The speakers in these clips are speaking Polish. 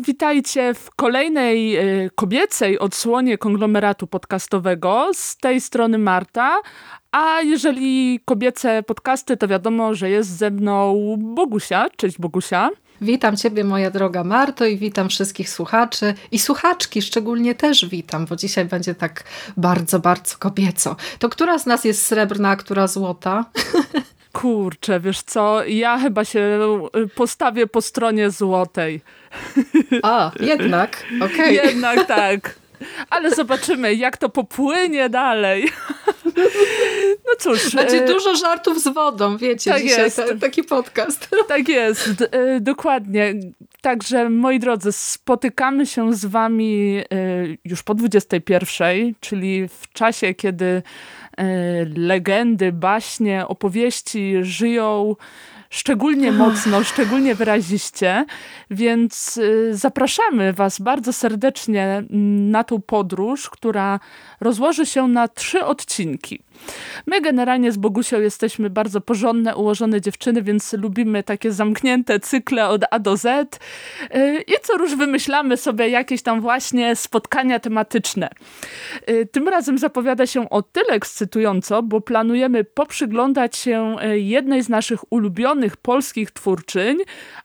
Witajcie w kolejnej y, kobiecej odsłonie konglomeratu podcastowego. Z tej strony Marta, a jeżeli kobiece podcasty, to wiadomo, że jest ze mną Bogusia. Cześć Bogusia. Witam Ciebie, moja droga Marto, i witam wszystkich słuchaczy i słuchaczki szczególnie też witam, bo dzisiaj będzie tak bardzo, bardzo kobieco. To która z nas jest srebrna, a która złota? Kurczę, wiesz co, ja chyba się y, postawię po stronie złotej. A, jednak, okej. Okay. Jednak tak. Ale zobaczymy, jak to popłynie dalej. No cóż. Będzie dużo żartów z wodą, wiecie, tak dzisiaj jest. Ta, taki podcast. Tak jest, D dokładnie. Także moi drodzy, spotykamy się z wami już po 21, czyli w czasie, kiedy legendy, baśnie, opowieści żyją szczególnie mocno, szczególnie wyraziście, więc zapraszamy Was bardzo serdecznie na tą podróż, która rozłoży się na trzy odcinki. My generalnie z Bogusią jesteśmy bardzo porządne, ułożone dziewczyny, więc lubimy takie zamknięte cykle od A do Z i co róż wymyślamy sobie jakieś tam właśnie spotkania tematyczne. Tym razem zapowiada się o tyle ekscytująco, bo planujemy poprzyglądać się jednej z naszych ulubionych polskich twórczyń,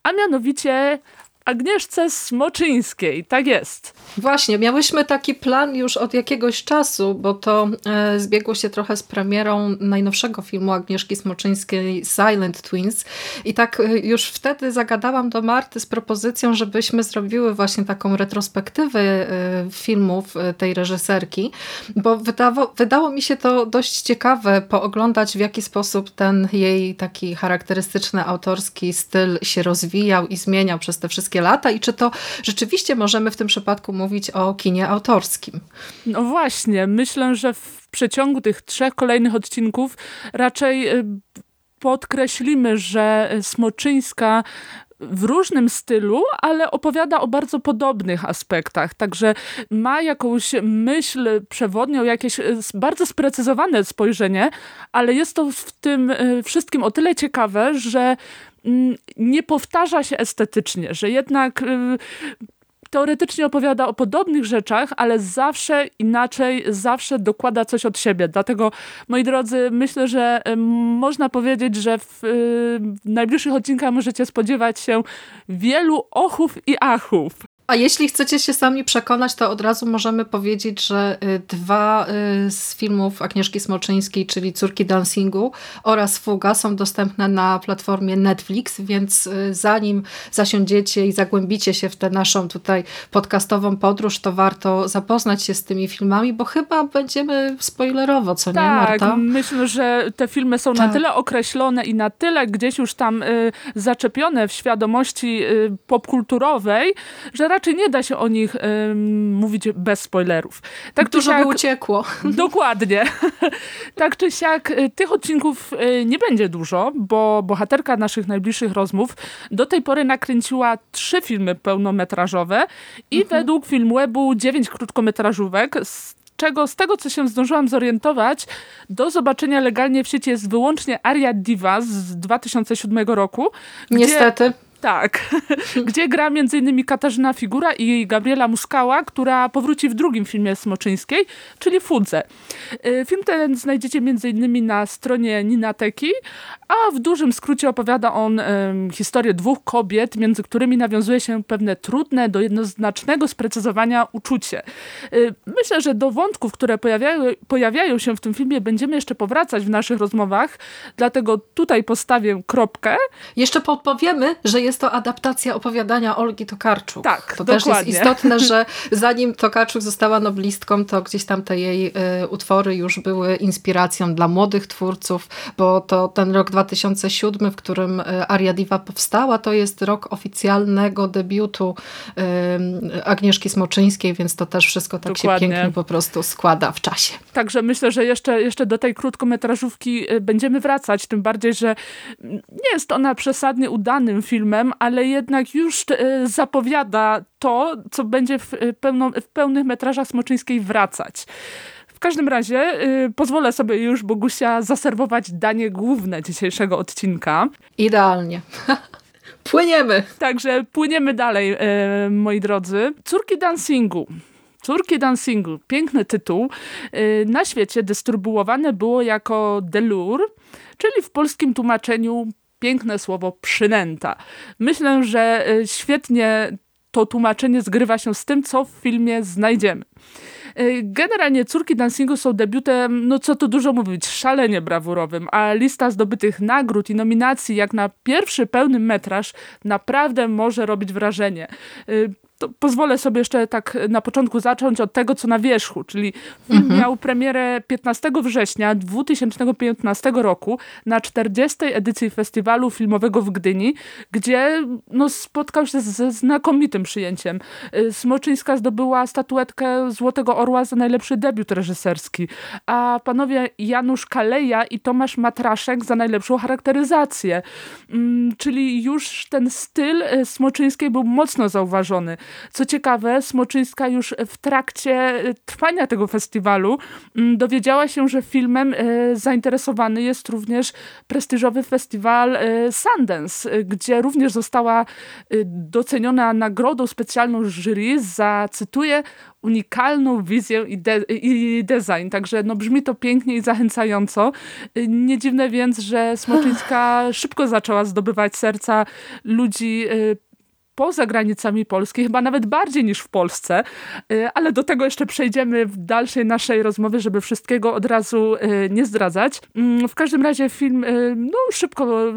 a mianowicie Agnieszce Smoczyńskiej, tak jest. Właśnie, miałyśmy taki plan już od jakiegoś czasu, bo to e, zbiegło się trochę z premierą najnowszego filmu Agnieszki Smoczyńskiej Silent Twins i tak e, już wtedy zagadałam do Marty z propozycją, żebyśmy zrobiły właśnie taką retrospektywę e, filmów e, tej reżyserki, bo wydało, wydało mi się to dość ciekawe pooglądać w jaki sposób ten jej taki charakterystyczny autorski styl się rozwijał i zmieniał przez te wszystkie lata i czy to rzeczywiście możemy w tym przypadku mówić o kinie autorskim. No właśnie, myślę, że w przeciągu tych trzech kolejnych odcinków raczej y, podkreślimy, że Smoczyńska w różnym stylu, ale opowiada o bardzo podobnych aspektach. Także ma jakąś myśl przewodnią, jakieś y, bardzo sprecyzowane spojrzenie, ale jest to w tym y, wszystkim o tyle ciekawe, że nie powtarza się estetycznie, że jednak teoretycznie opowiada o podobnych rzeczach, ale zawsze inaczej, zawsze dokłada coś od siebie. Dlatego, moi drodzy, myślę, że można powiedzieć, że w, w najbliższych odcinkach możecie spodziewać się wielu ochów i achów. A jeśli chcecie się sami przekonać, to od razu możemy powiedzieć, że y, dwa y, z filmów Agnieszki Smoczyńskiej, czyli Córki Dancingu oraz Fuga są dostępne na platformie Netflix, więc y, zanim zasiądziecie i zagłębicie się w tę naszą tutaj podcastową podróż, to warto zapoznać się z tymi filmami, bo chyba będziemy spoilerowo, co tak, nie Marta? Myślę, że te filmy są tak. na tyle określone i na tyle gdzieś już tam y, zaczepione w świadomości y, popkulturowej, że raczej nie da się o nich ym, mówić bez spoilerów. Tak Dużo siak, by uciekło. Dokładnie. tak czy siak y, tych odcinków y, nie będzie dużo, bo bohaterka naszych najbliższych rozmów do tej pory nakręciła trzy filmy pełnometrażowe i mhm. według Filmwebu dziewięć krótkometrażówek, z czego z tego, co się zdążyłam zorientować, do zobaczenia legalnie w sieci jest wyłącznie Aria Diva z 2007 roku. Niestety. Tak, gdzie gra m.in. Katarzyna Figura i Gabriela Muskała, która powróci w drugim filmie Smoczyńskiej, czyli Fudze. Y, film ten znajdziecie m.in. na stronie Ninateki, a w dużym skrócie opowiada on um, historię dwóch kobiet, między którymi nawiązuje się pewne trudne do jednoznacznego sprecyzowania uczucie. Y, myślę, że do wątków, które pojawiają, pojawiają się w tym filmie będziemy jeszcze powracać w naszych rozmowach, dlatego tutaj postawię kropkę. Jeszcze podpowiemy, że jest to adaptacja opowiadania Olgi Tokarczuk. Tak, To dokładnie. też jest istotne, że zanim Tokarczuk została noblistką, to gdzieś tam te jej y, utwory już były inspiracją dla młodych twórców, bo to ten rok 2007, w którym y, Aria Diva powstała, to jest rok oficjalnego debiutu y, Agnieszki Smoczyńskiej, więc to też wszystko tak Dokładnie. się pięknie po prostu składa w czasie. Także myślę, że jeszcze, jeszcze do tej krótkometrażówki y, będziemy wracać, tym bardziej, że mm, nie jest ona przesadnie udanym filmem, ale jednak już y, zapowiada to, co będzie w, y, pełno, w pełnych metrażach Smoczyńskiej wracać. W każdym razie y, pozwolę sobie już, Bogusia, zaserwować danie główne dzisiejszego odcinka. Idealnie. Płyniemy! Także płyniemy dalej, e, moi drodzy. Córki dancingu. Córki dancingu. Piękny tytuł. E, na świecie dystrybuowane było jako Delur, czyli w polskim tłumaczeniu piękne słowo przynęta. Myślę, że e, świetnie to tłumaczenie zgrywa się z tym, co w filmie znajdziemy. E, Generalnie Córki Dancingu są debiutem, no co tu dużo mówić, szalenie brawurowym, a lista zdobytych nagród i nominacji jak na pierwszy pełny metraż naprawdę może robić wrażenie. To pozwolę sobie jeszcze tak na początku zacząć od tego, co na wierzchu, czyli film miał premierę 15 września 2015 roku na 40. edycji Festiwalu Filmowego w Gdyni, gdzie no, spotkał się ze znakomitym przyjęciem. Y, Smoczyńska zdobyła statuetkę Złotego Orła za najlepszy debiut reżyserski, a panowie Janusz Kaleja i Tomasz Matraszek za najlepszą charakteryzację. Mm, Czyli już ten styl y, Smoczyńskiej był mocno zauważony. Co ciekawe, Smoczyńska już w trakcie y, trwania tego festiwalu mm, dowiedziała się, że filmem y, zainteresowany jest również prestiżowy festiwal y, Sundance, gdzie również została doceniona nagrodą specjalną jury za, cytuję, unikalną wizję i, de i design. Także no, brzmi to pięknie i zachęcająco. Nie dziwne więc, że Smoczyńska szybko zaczęła zdobywać serca ludzi poza granicami Polski, chyba nawet bardziej niż w Polsce, Y, ale do tego jeszcze przejdziemy w dalszej naszej rozmowie, żeby wszystkiego od razu y, nie zdradzać. Mm, W każdym razie film y, no, szybko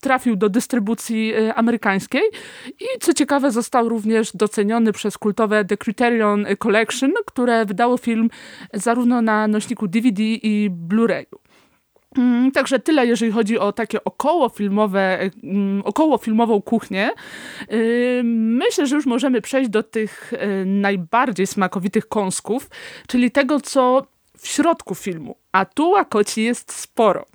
trafił do dystrybucji amerykańskiej i co ciekawe został również doceniony przez kultowe The Criterion Collection, które wydało film zarówno na nośniku DVD i Blu-rayu. Mm, Także tyle, jeżeli chodzi o takie okołofilmowe, mm, okołofilmową kuchnię. Myślę, że już możemy przejść do tych yy, najbardziej smakowitych kąsków, czyli tego, co w środku filmu. A tu łakoci jest sporo.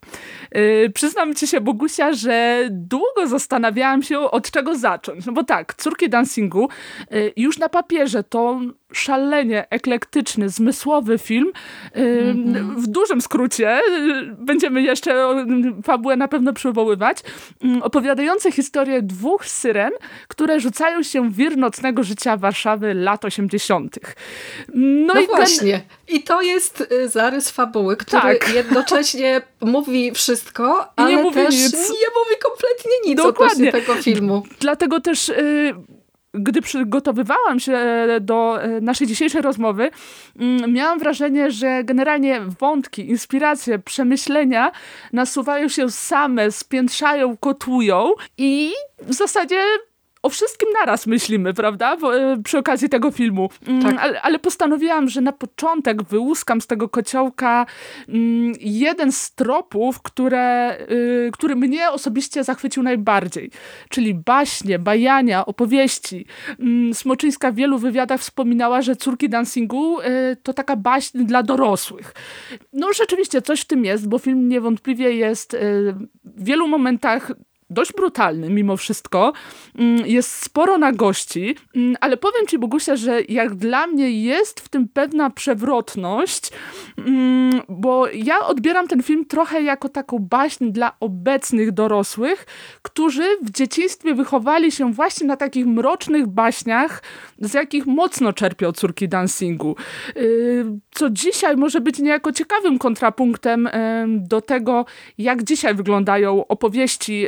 Yy, przyznam ci się, Bogusia, że długo zastanawiałam się, od czego zacząć. No bo tak, Córki Dancingu yy, już na papierze to szalenie eklektyczny, zmysłowy film. Yy, W dużym skrócie, yy, będziemy jeszcze o, fabułę na pewno przywoływać, yy, opowiadający historię dwóch syren, które rzucają się w wir nocnego życia Warszawy lat 80. No, No i ten- właśnie. I to jest y, zarys fabuły, który Tak. jednocześnie mówi wszystko, I nie ale mówi też nic. nie mówi kompletnie nic Dokładnie. tego filmu. Dlatego też, y, gdy przygotowywałam się do y, naszej dzisiejszej rozmowy, mm, miałam wrażenie, że generalnie wątki, inspiracje, przemyślenia nasuwają się same, spiętrzają, kotłują i w zasadzie o wszystkim naraz myślimy, prawda? Y, przy okazji tego filmu. Mm, Tak. Ale, ale postanowiłam, że na początek wyłuskam z tego kociołka mm, jeden z tropów, które, y, który mnie osobiście zachwycił najbardziej. Czyli baśnie, bajania, opowieści. Mm, Smoczyńska w wielu wywiadach wspominała, że Córki Dancingu y, to taka baśń dla dorosłych. No rzeczywiście coś w tym jest, bo film niewątpliwie jest y, w wielu momentach dość brutalny mimo wszystko. Mm, Jest sporo na gości, mm, ale powiem ci, Bogusia, że jak dla mnie jest w tym pewna przewrotność, mm, bo ja odbieram ten film trochę jako taką baśń dla obecnych dorosłych, którzy w dzieciństwie wychowali się właśnie na takich mrocznych baśniach, z jakich mocno czerpią córki dancingu. Yy, Co dzisiaj może być niejako ciekawym kontrapunktem em, do tego, jak dzisiaj wyglądają opowieści,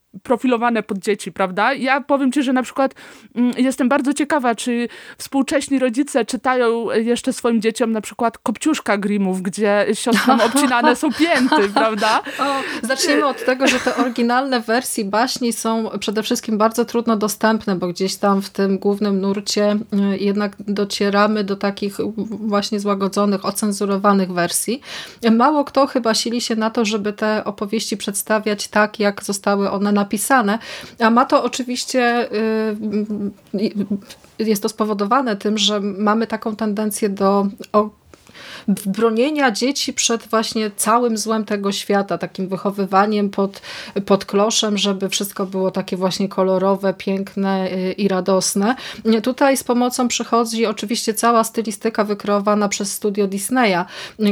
profilowane pod dzieci, prawda? Ja powiem ci, że na przykład mm, jestem bardzo ciekawa, czy współcześni rodzice czytają jeszcze swoim dzieciom na przykład Kopciuszka Grimmów, gdzie siostrom obcinane są pięty, prawda? O, zacznijmy od tego, że te oryginalne wersje baśni są przede wszystkim bardzo trudno dostępne, bo gdzieś tam w tym głównym nurcie y, jednak docieramy do takich właśnie złagodzonych, ocenzurowanych wersji. Mało kto chyba sili się na to, żeby te opowieści przedstawiać tak, jak zostały one napisane, a ma to oczywiście y, jest to spowodowane tym, że mamy taką tendencję do bronienia dzieci przed właśnie całym złem tego świata, takim wychowywaniem pod, pod kloszem, żeby wszystko było takie właśnie kolorowe, piękne y, i radosne. Tutaj z pomocą przychodzi oczywiście cała stylistyka wykreowana przez studio Disneya,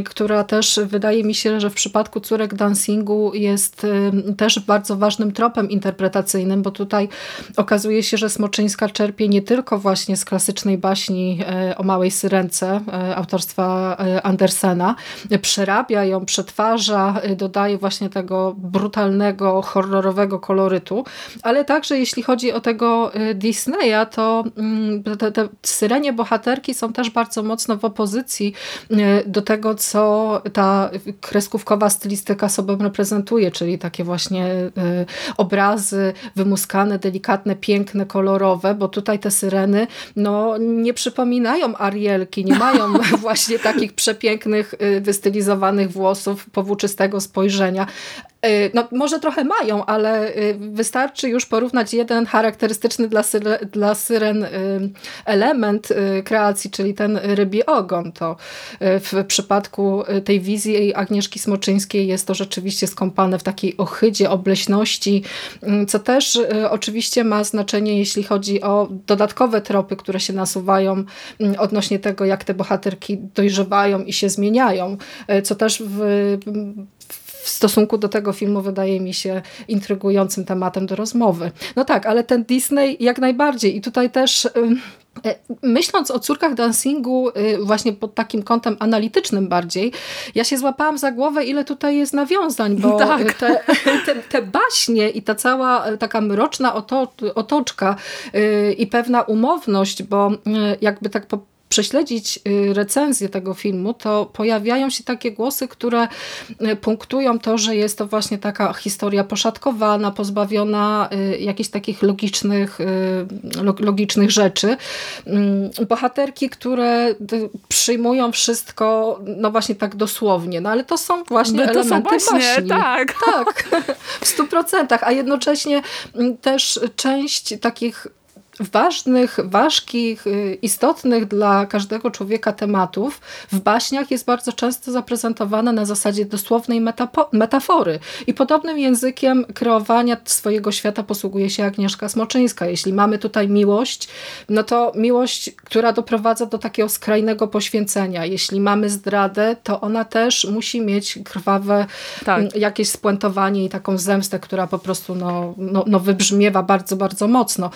która też wydaje mi się, że w przypadku córek dancingu jest y, też bardzo ważnym tropem interpretacyjnym, bo tutaj okazuje się, że Smoczyńska czerpie nie tylko właśnie z klasycznej baśni y, o małej syrence autorstwa Andersena, przerabia ją, przetwarza, y, dodaje właśnie tego brutalnego, horrorowego kolorytu, ale także jeśli chodzi o tego y, Disneya, to mm, te, te syrenie bohaterki są też bardzo mocno w opozycji y, do tego, co ta kreskówkowa stylistyka sobą reprezentuje, czyli takie właśnie obrazy wymuskane, delikatne, piękne, kolorowe, bo tutaj te syreny no, nie przypominają Arielki, nie mają właśnie takich przepięknych, y, wystylizowanych włosów, powłóczystego spojrzenia. Y, no, może trochę mają, ale y, wystarczy już porównać jeden charakterystyczny dla, syre, dla syren element kreacji, czyli ten rybi ogon. To w przypadku tej wizji Agnieszki Smoczyńskiej jest to rzeczywiście skąpane w takiej ohydzie, obleśności, co też oczywiście ma znaczenie, jeśli chodzi o dodatkowe tropy, które się nasuwają odnośnie tego, jak te bohaterki dojrzewają i się zmieniają, co też w, w stosunku do tego filmu wydaje mi się intrygującym tematem do rozmowy. No tak, ale ten Disney jak najbardziej i tutaj też e, Myśląc o córkach dancingu y, właśnie pod takim kątem analitycznym bardziej, ja się złapałam za głowę, ile tutaj jest nawiązań, bo tak. te, te, te, baśnie i ta cała taka mroczna otoczka y, i pewna umowność, bo y, jakby tak po prześledzić y, recenzję tego filmu, to pojawiają się takie głosy, które y, punktują to, że jest to właśnie taka historia poszatkowana, pozbawiona y, jakichś takich logicznych, logicznych rzeczy. Mm, bohaterki, które przyjmują wszystko, no właśnie tak dosłownie, no ale to są właśnie no, to elementy są właśnie, baśni. Tak. tak, w stu procentach, a jednocześnie mm, też część takich ważnych, ważkich, y, istotnych dla każdego człowieka tematów w baśniach jest bardzo często zaprezentowane na zasadzie dosłownej metafory. I podobnym językiem kreowania swojego świata posługuje się Agnieszka Smoczyńska. Jeśli mamy tutaj miłość, no to miłość, która doprowadza do takiego skrajnego poświęcenia. Jeśli mamy zdradę, to ona też musi mieć krwawe tak. Mm, jakieś spuentowanie i taką zemstę, która po prostu no, no, no wybrzmiewa bardzo, bardzo mocno.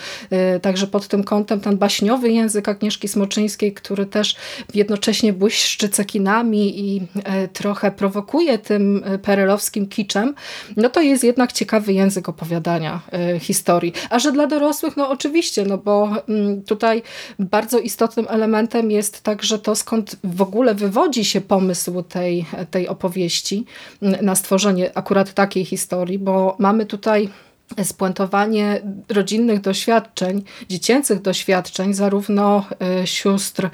Tak Także pod tym kątem ten baśniowy język Agnieszki Smoczyńskiej, który też jednocześnie błyszczy cekinami i e, trochę prowokuje tym e, perelowskim kiczem, no to jest jednak ciekawy język opowiadania e, historii. A że dla dorosłych, no oczywiście, no bo mm, tutaj bardzo istotnym elementem jest także to, skąd w ogóle wywodzi się pomysł tej, tej opowieści na stworzenie akurat takiej historii, bo mamy tutaj spuentowanie rodzinnych doświadczeń, dziecięcych doświadczeń, zarówno y, sióstr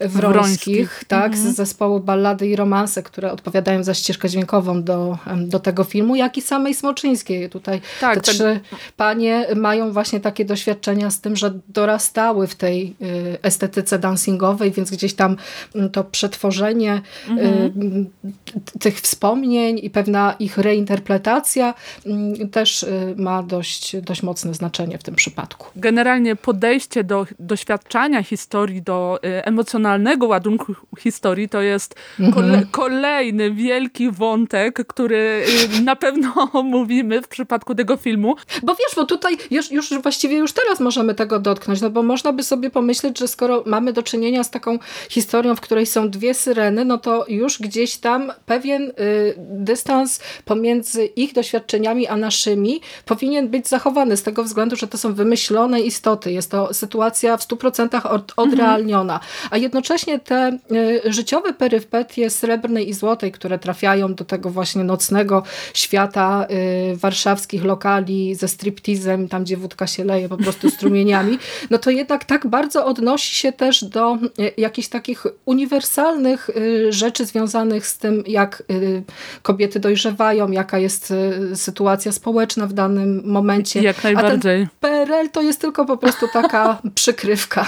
Wrońskich, Wrońskich. Tak, mhm. z zespołu Ballady i Romanse, które odpowiadają za ścieżkę dźwiękową do, do tego filmu, jak i samej Smoczyńskiej. Tutaj tak, te trzy panie mają właśnie takie doświadczenia z tym, że dorastały w tej y, estetyce dancingowej, więc gdzieś tam to przetworzenie mhm. y, tych wspomnień i pewna ich reinterpretacja też ma dość, dość mocne znaczenie w tym przypadku. Generalnie podejście do doświadczania historii, do y, emocjonalnego ładunku historii to jest mhm. kolejny wielki wątek, który y, na pewno mówimy w przypadku tego filmu. Bo wiesz, bo tutaj już, już właściwie już teraz możemy tego dotknąć, no bo można by sobie pomyśleć, że skoro mamy do czynienia z taką historią, w której są dwie syreny, no to już gdzieś tam pewien y, dystans pomiędzy ich doświadczeniami a naszymi powinien powinien być zachowany z tego względu, że to są wymyślone istoty. Jest to sytuacja w 100% od, odrealniona. A jednocześnie te y, życiowe perypetie srebrnej i złotej, które trafiają do tego właśnie nocnego świata y, warszawskich lokali ze striptizem, tam gdzie wódka się leje po prostu strumieniami, no to jednak tak bardzo odnosi się też do y, jakichś takich uniwersalnych rzeczy związanych z tym, jak kobiety dojrzewają, jaka jest sytuacja społeczna w danym momencie. Jak najbardziej. A PRL to jest tylko po prostu taka przykrywka.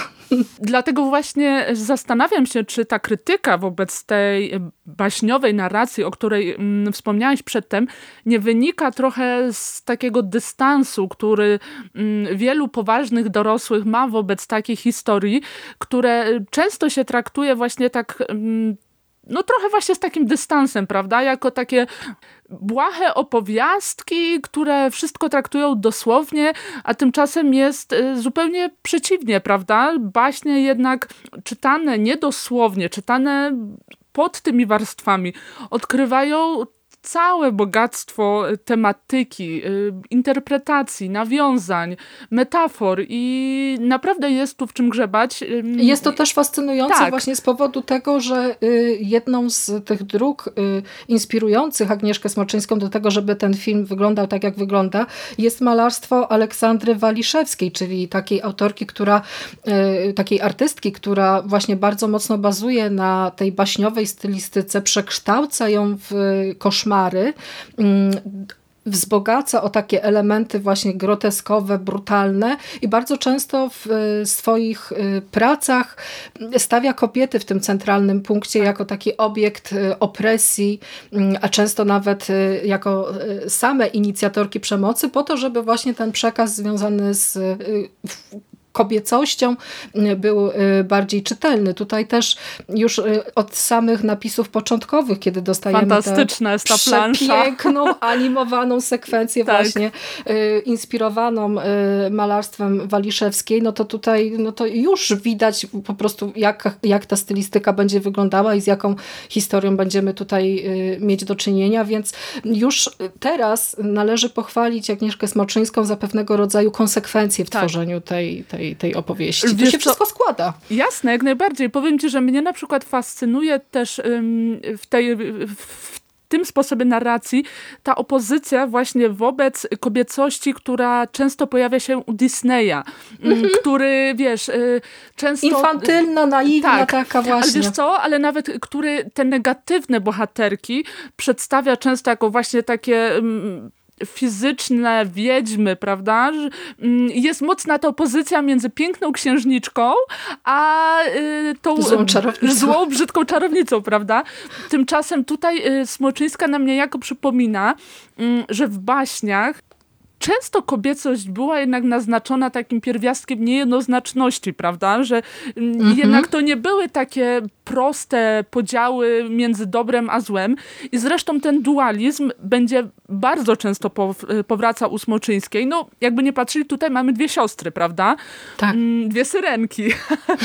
Dlatego właśnie zastanawiam się, czy ta krytyka wobec tej baśniowej narracji, o której mm, wspomniałeś przedtem, nie wynika trochę z takiego dystansu, który mm, wielu poważnych dorosłych ma wobec takiej historii, które często się traktuje właśnie tak mm, no trochę właśnie z takim dystansem, prawda? Jako takie błahe opowiastki, które wszystko traktują dosłownie, a tymczasem jest y, zupełnie przeciwnie, prawda? Baśnie jednak czytane niedosłownie, czytane pod tymi warstwami odkrywają całe bogactwo tematyki, y, interpretacji, nawiązań, metafor i naprawdę jest tu w czym grzebać. Jest to też fascynujące tak. właśnie z powodu tego, że y, jedną z tych dróg y, inspirujących Agnieszkę Smoczyńską do tego, żeby ten film wyglądał tak, jak wygląda, jest malarstwo Aleksandry Waliszewskiej, czyli takiej autorki, która, takiej artystki, która właśnie bardzo mocno bazuje na tej baśniowej stylistyce, przekształca ją w koszmar koszmary, mm, wzbogaca o takie elementy właśnie groteskowe, brutalne i bardzo często w y, swoich y, pracach stawia kobiety w tym centralnym punkcie jako taki obiekt y, opresji, mm, a często nawet jako same inicjatorki przemocy po to, żeby właśnie ten przekaz związany z kobiecością y, był y, bardziej czytelny. Tutaj też już y, od samych napisów początkowych, kiedy dostajemy Fantastyczna jest ta plansza. piękną, animowaną sekwencję tak. właśnie inspirowaną malarstwem Waliszewskiej, no to tutaj no to już widać po prostu jak, jak ta stylistyka będzie wyglądała i z jaką historią będziemy tutaj mieć do czynienia, więc już teraz należy pochwalić Agnieszkę Smoczyńską za pewnego rodzaju konsekwencje w tak. tworzeniu tej, tej tej, tej opowieści. Wiesz to się wszystko składa. Jasne, jak najbardziej. Powiem ci, że mnie na przykład fascynuje też w tej w tym sposobie narracji ta opozycja właśnie wobec kobiecości, która często pojawia się u Disneya, mm -hmm. który, wiesz, y, często... Infantylna, naiwna tak, taka właśnie. Ale wiesz co, ale nawet, który te negatywne bohaterki przedstawia często jako właśnie takie fizyczne wiedźmy, prawda? Mm, jest mocna ta opozycja między piękną księżniczką, a y, tą złą, czarownicą. złą brzydką czarownicą, prawda? Tymczasem tutaj y, Smoczyńska nam niejako przypomina, mm, że w baśniach często kobiecość była jednak naznaczona takim pierwiastkiem niejednoznaczności, prawda? Że mhm. jednak to nie były takie proste podziały między dobrem a złem i zresztą ten dualizm będzie bardzo często powraca u Smoczyńskiej. No, jakby nie patrzyli, tutaj mamy dwie siostry, prawda? Tak. Mm, dwie syrenki.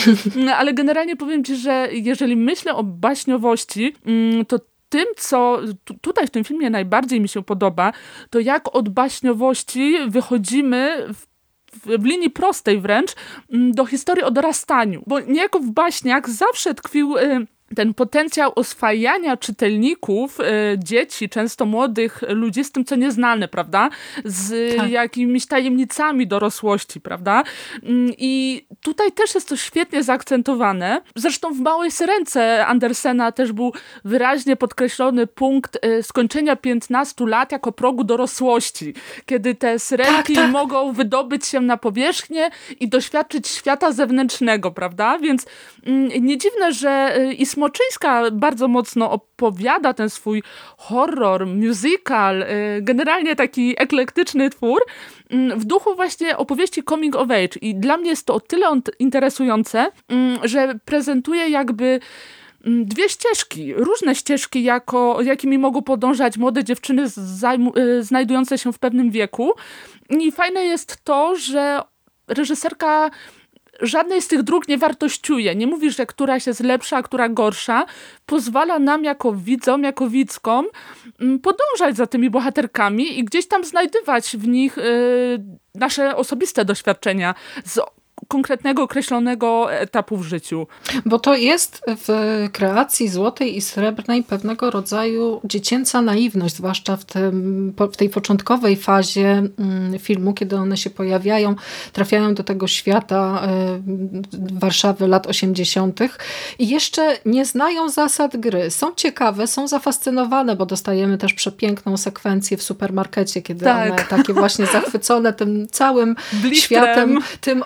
Ale generalnie powiem ci, że jeżeli myślę o baśniowości, mm, to tym, co tutaj w tym filmie najbardziej mi się podoba, to jak od baśniowości wychodzimy w w linii prostej wręcz mm, do historii o dorastaniu. Bo niejako w baśniach zawsze tkwił y, ten potencjał oswajania czytelników, y, dzieci, często młodych ludzi z tym, co nieznane, prawda? Z tak. jakimiś tajemnicami dorosłości, prawda? Mm, I tutaj też jest to świetnie zaakcentowane. Zresztą w Małej Syrence Andersena też był wyraźnie podkreślony punkt y, skończenia 15 lat jako progu dorosłości, kiedy te syrenki tak, tak. mogą wydobyć się na powierzchnię i doświadczyć świata zewnętrznego, prawda? Więc mm, nie dziwne, że y, Ismo Moczyńska bardzo mocno opowiada ten swój horror, musical, y, generalnie taki eklektyczny twór mm, w duchu właśnie opowieści coming of age. I dla mnie jest to o tyle interesujące, mm, że prezentuje jakby mm, dwie ścieżki, różne ścieżki, jako, jakimi mogą podążać młode dziewczyny y, znajdujące się w pewnym wieku. I fajne jest to, że reżyserka żadnej z tych dróg nie wartościuje. Nie mówisz, że któraś jest lepsza, a która gorsza. Pozwala nam jako widzom, jako widzkom mm, podążać za tymi bohaterkami i gdzieś tam znajdywać w nich y, nasze osobiste doświadczenia z konkretnego, określonego etapu w życiu. Bo to jest w kreacji złotej i srebrnej pewnego rodzaju dziecięca naiwność, zwłaszcza w, tym, w tej początkowej fazie mm, filmu, kiedy one się pojawiają, trafiają do tego świata y, Warszawy lat 80. i jeszcze nie znają zasad gry. Są ciekawe, są zafascynowane, bo dostajemy też przepiękną sekwencję w supermarkecie, kiedy tak. one takie właśnie zachwycone tym całym światem, tym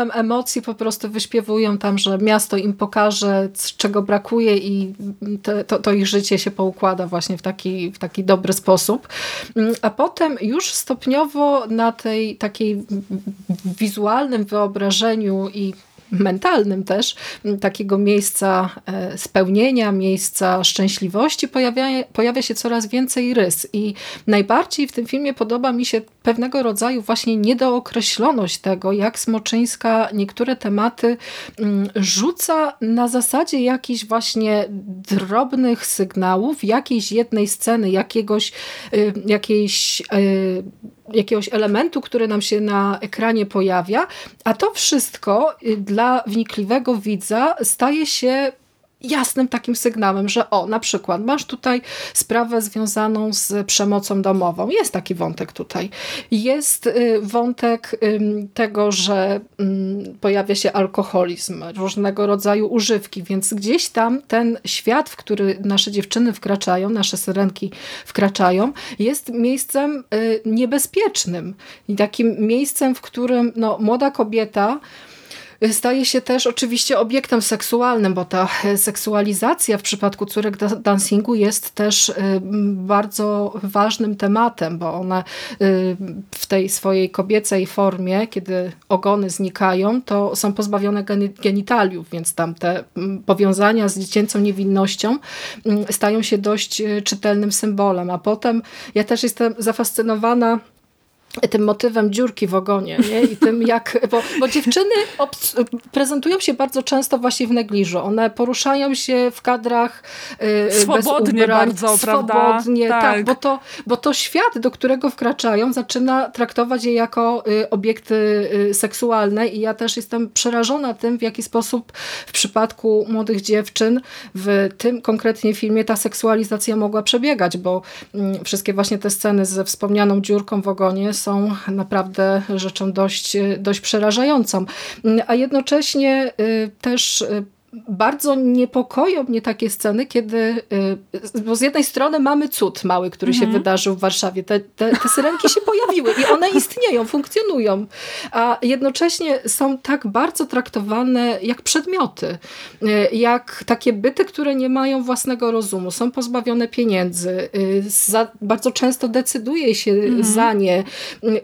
ogromnym emocji po prostu wyśpiewują tam, że miasto im pokaże, czego brakuje i te, to, to ich życie się poukłada właśnie w taki, w taki dobry sposób. Mm, a potem już stopniowo na tej takiej wizualnym wyobrażeniu i mentalnym też, takiego miejsca e, spełnienia, miejsca szczęśliwości, pojawia, pojawia się coraz więcej rys. I najbardziej w tym filmie podoba mi się pewnego rodzaju właśnie niedookreśloność tego, jak Smoczyńska niektóre tematy rzuca na zasadzie jakichś właśnie drobnych sygnałów, jakiejś jednej sceny, jakiegoś, y, jakiejś y, jakiegoś elementu, który nam się na ekranie pojawia, a to wszystko y, dla wnikliwego widza staje się jasnym takim sygnałem, że o, na przykład masz tutaj sprawę związaną z przemocą domową. Jest taki wątek tutaj. Jest y, wątek tego, że pojawia się alkoholizm, różnego rodzaju używki, więc gdzieś tam ten świat, w który nasze dziewczyny wkraczają, nasze syrenki wkraczają, jest miejscem y, niebezpiecznym i takim miejscem, w którym no, młoda kobieta staje się też oczywiście obiektem seksualnym, bo ta seksualizacja w przypadku córek dancingu jest też y, bardzo ważnym tematem, bo one y, w tej swojej kobiecej formie, kiedy ogony znikają, to są pozbawione genitaliów, więc tam te powiązania z dziecięcą niewinnością stają się dość czytelnym symbolem. A potem ja też jestem zafascynowana tym motywem dziurki w ogonie nie? i tym jak, bo, bo dziewczyny prezentują się bardzo często właśnie w negliżu. One poruszają się w kadrach yy, swobodnie ubrań, bardzo, swobodnie, prawda? Tak. tak, bo, to, bo to świat, do którego wkraczają, zaczyna traktować je jako y, obiekty y, seksualne i ja też jestem przerażona tym, w jaki sposób w przypadku młodych dziewczyn w tym konkretnie filmie ta seksualizacja mogła przebiegać, bo y, wszystkie właśnie te sceny ze wspomnianą dziurką w ogonie są naprawdę rzeczą dość, dość przerażającą. A jednocześnie y, też y, bardzo niepokoją mnie takie sceny, kiedy, y, bo z jednej strony mamy cud mały, który mhm. się wydarzył w Warszawie. Te, te, te syrenki się pojawiły i one istnieją, funkcjonują, a jednocześnie są tak bardzo traktowane jak przedmioty, y, jak takie byty, które nie mają własnego rozumu, są pozbawione pieniędzy, y, za, bardzo często decyduje się mhm. za nie.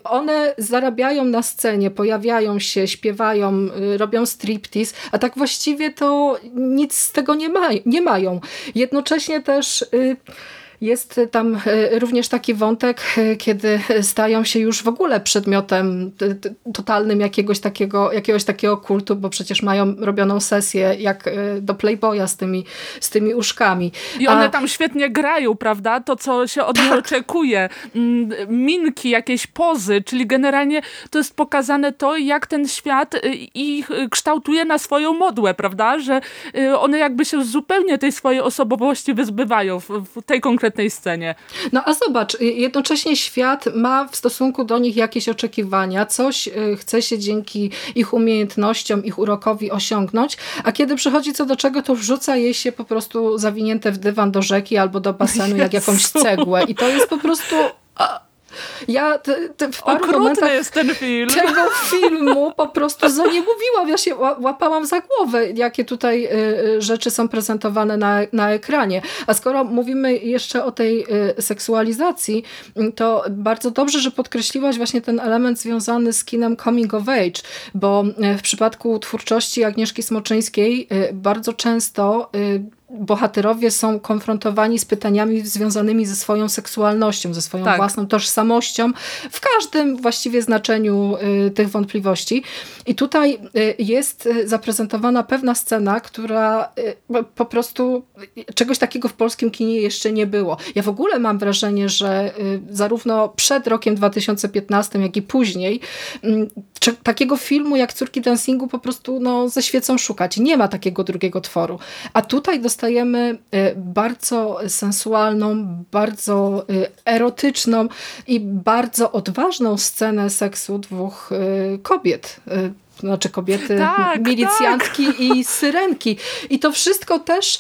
One zarabiają na scenie, pojawiają się, śpiewają, robią striptease, a tak właściwie to nic z tego nie, ma, nie mają. Jednocześnie też... Jest tam e, również taki wątek, e, kiedy stają się już w ogóle przedmiotem totalnym jakiegoś takiego, jakiegoś takiego kultu, bo przecież mają robioną sesję jak e, do Playboya z tymi, z tymi uszkami. I one A... tam świetnie grają, prawda? To, co się od nich tak. oczekuje. Mm, minki, jakieś pozy, czyli generalnie to jest pokazane to, jak ten świat ich kształtuje na swoją modłę, prawda? Że one jakby się zupełnie tej swojej osobowości wyzbywają w, w tej konkretnej konkretnej scenie. No a zobacz, jednocześnie świat ma w stosunku do nich jakieś oczekiwania, coś y, chce się dzięki ich umiejętnościom, ich urokowi osiągnąć, a kiedy przychodzi co do czego, to wrzuca je się po prostu zawinięte w dywan do rzeki albo do basenu jak jakąś cegłę i to jest po prostu... Ja te, te w paru Okrutny momentach jest ten film. tego filmu po prostu za nie mówiłam. Ja się łapałam za głowę, jakie tutaj y, y, rzeczy są prezentowane na, na ekranie. A skoro mówimy jeszcze o tej y, seksualizacji, to bardzo dobrze, że podkreśliłaś właśnie ten element związany z kinem coming of age, bo w przypadku twórczości Agnieszki Smoczyńskiej bardzo często bohaterowie są konfrontowani z pytaniami związanymi ze swoją seksualnością, ze swoją tak. własną tożsamością, w każdym właściwie znaczeniu y, tych wątpliwości. I tutaj y, jest y, zaprezentowana pewna scena, która po prostu czegoś takiego w polskim kinie jeszcze nie było. Ja w ogóle mam wrażenie, że zarówno przed rokiem 2015, jak i później mm, takiego filmu jak Córki Dancingu po prostu no, ze świecą szukać. Nie ma takiego drugiego tworu. A tutaj dostajemy y, bardzo sensualną, bardzo y, erotyczną i bardzo odważną scenę seksu dwóch y, kobiet znaczy kobiety, tak, milicjantki tak. i syrenki. I to wszystko też,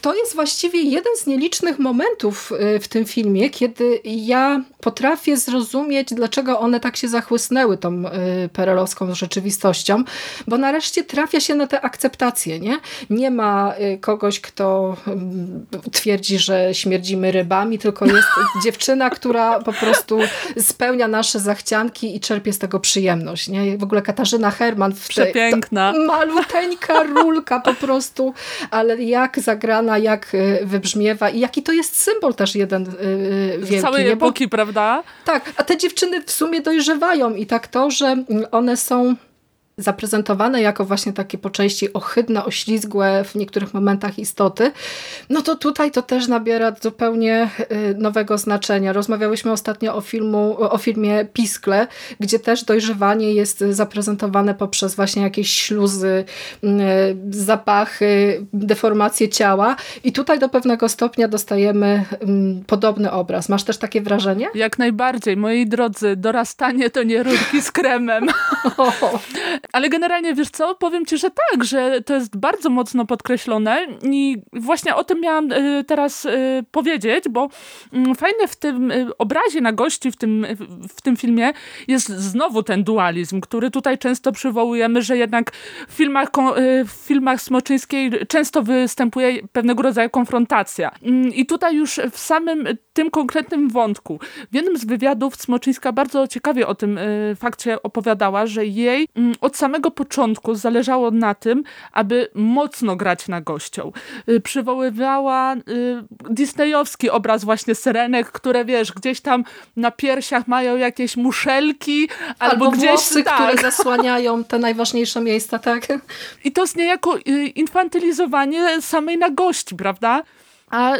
to jest właściwie jeden z nielicznych momentów w tym filmie, kiedy ja potrafię zrozumieć, dlaczego one tak się zachłysnęły tą e, perelowską rzeczywistością, bo nareszcie trafia się na tę akceptację, nie? Nie ma kogoś, kto mm, twierdzi, że śmierdzimy rybami, tylko jest dziewczyna, która po prostu spełnia nasze zachcianki i czerpie z tego przyjemność, nie? W ogóle Katarzyna Herman. W Przepiękna. Tej, maluteńka rulka po prostu, ale jak zagrana, jak y, wybrzmiewa i jaki to jest symbol też jeden wielki. Całej nie? epoki, Bo, prawda? Tak, a te dziewczyny w sumie dojrzewają i tak to, że one są zaprezentowane jako właśnie takie po części ohydne, oślizgłe w niektórych momentach istoty, no to tutaj to też nabiera zupełnie y, nowego znaczenia. Rozmawiałyśmy ostatnio o, filmu, o filmie Piskle, gdzie też dojrzewanie jest zaprezentowane poprzez właśnie jakieś śluzy, y, zapachy, deformacje ciała i tutaj do pewnego stopnia dostajemy podobny obraz. Masz też takie wrażenie? Jak najbardziej. Moi drodzy, dorastanie to nie rurki z kremem. Ale generalnie, wiesz co, powiem ci, że tak, że to jest bardzo mocno podkreślone i właśnie o tym miałam y, teraz y, powiedzieć, bo mm, fajne w tym y, obrazie na gości w tym, w tym filmie jest znowu ten dualizm, który tutaj często przywołujemy, że jednak w filmach, w filmach Smoczyńskiej często występuje pewnego rodzaju konfrontacja. Mm, I tutaj już w samym tym konkretnym wątku, w jednym z wywiadów Smoczyńska bardzo ciekawie o tym fakcie opowiadała, że jej mm, od samego początku zależało na tym, aby mocno grać na gością. Y, przywoływała y, disneyowski obraz właśnie syrenek, które wiesz, gdzieś tam na piersiach mają jakieś muszelki, albo, albo gdzieś włosy, tak. które zasłaniają te najważniejsze miejsca, tak? I to jest niejako y, infantylizowanie samej nagości, prawda? A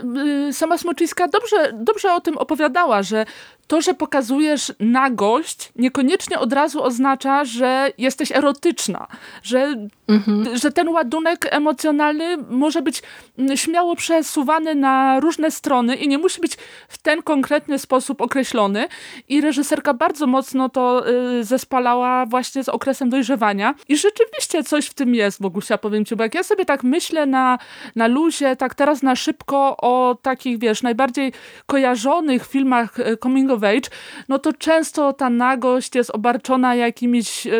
sama Smoczyńska dobrze, dobrze o tym opowiadała, że to, że pokazujesz nagość, niekoniecznie od razu oznacza, że jesteś erotyczna, że, mhm. że ten ładunek emocjonalny może być mm, śmiało przesuwany na różne strony i nie musi być w ten konkretny sposób określony. I reżyserka bardzo mocno to y, zespalała właśnie z okresem dojrzewania. I rzeczywiście coś w tym jest, Bogusia, powiem ci, bo jak ja sobie tak myślę na, na luzie, tak teraz na szybko o takich, wiesz, najbardziej kojarzonych filmach y, coming of age, no to często ta nagość jest obarczona jakimiś e,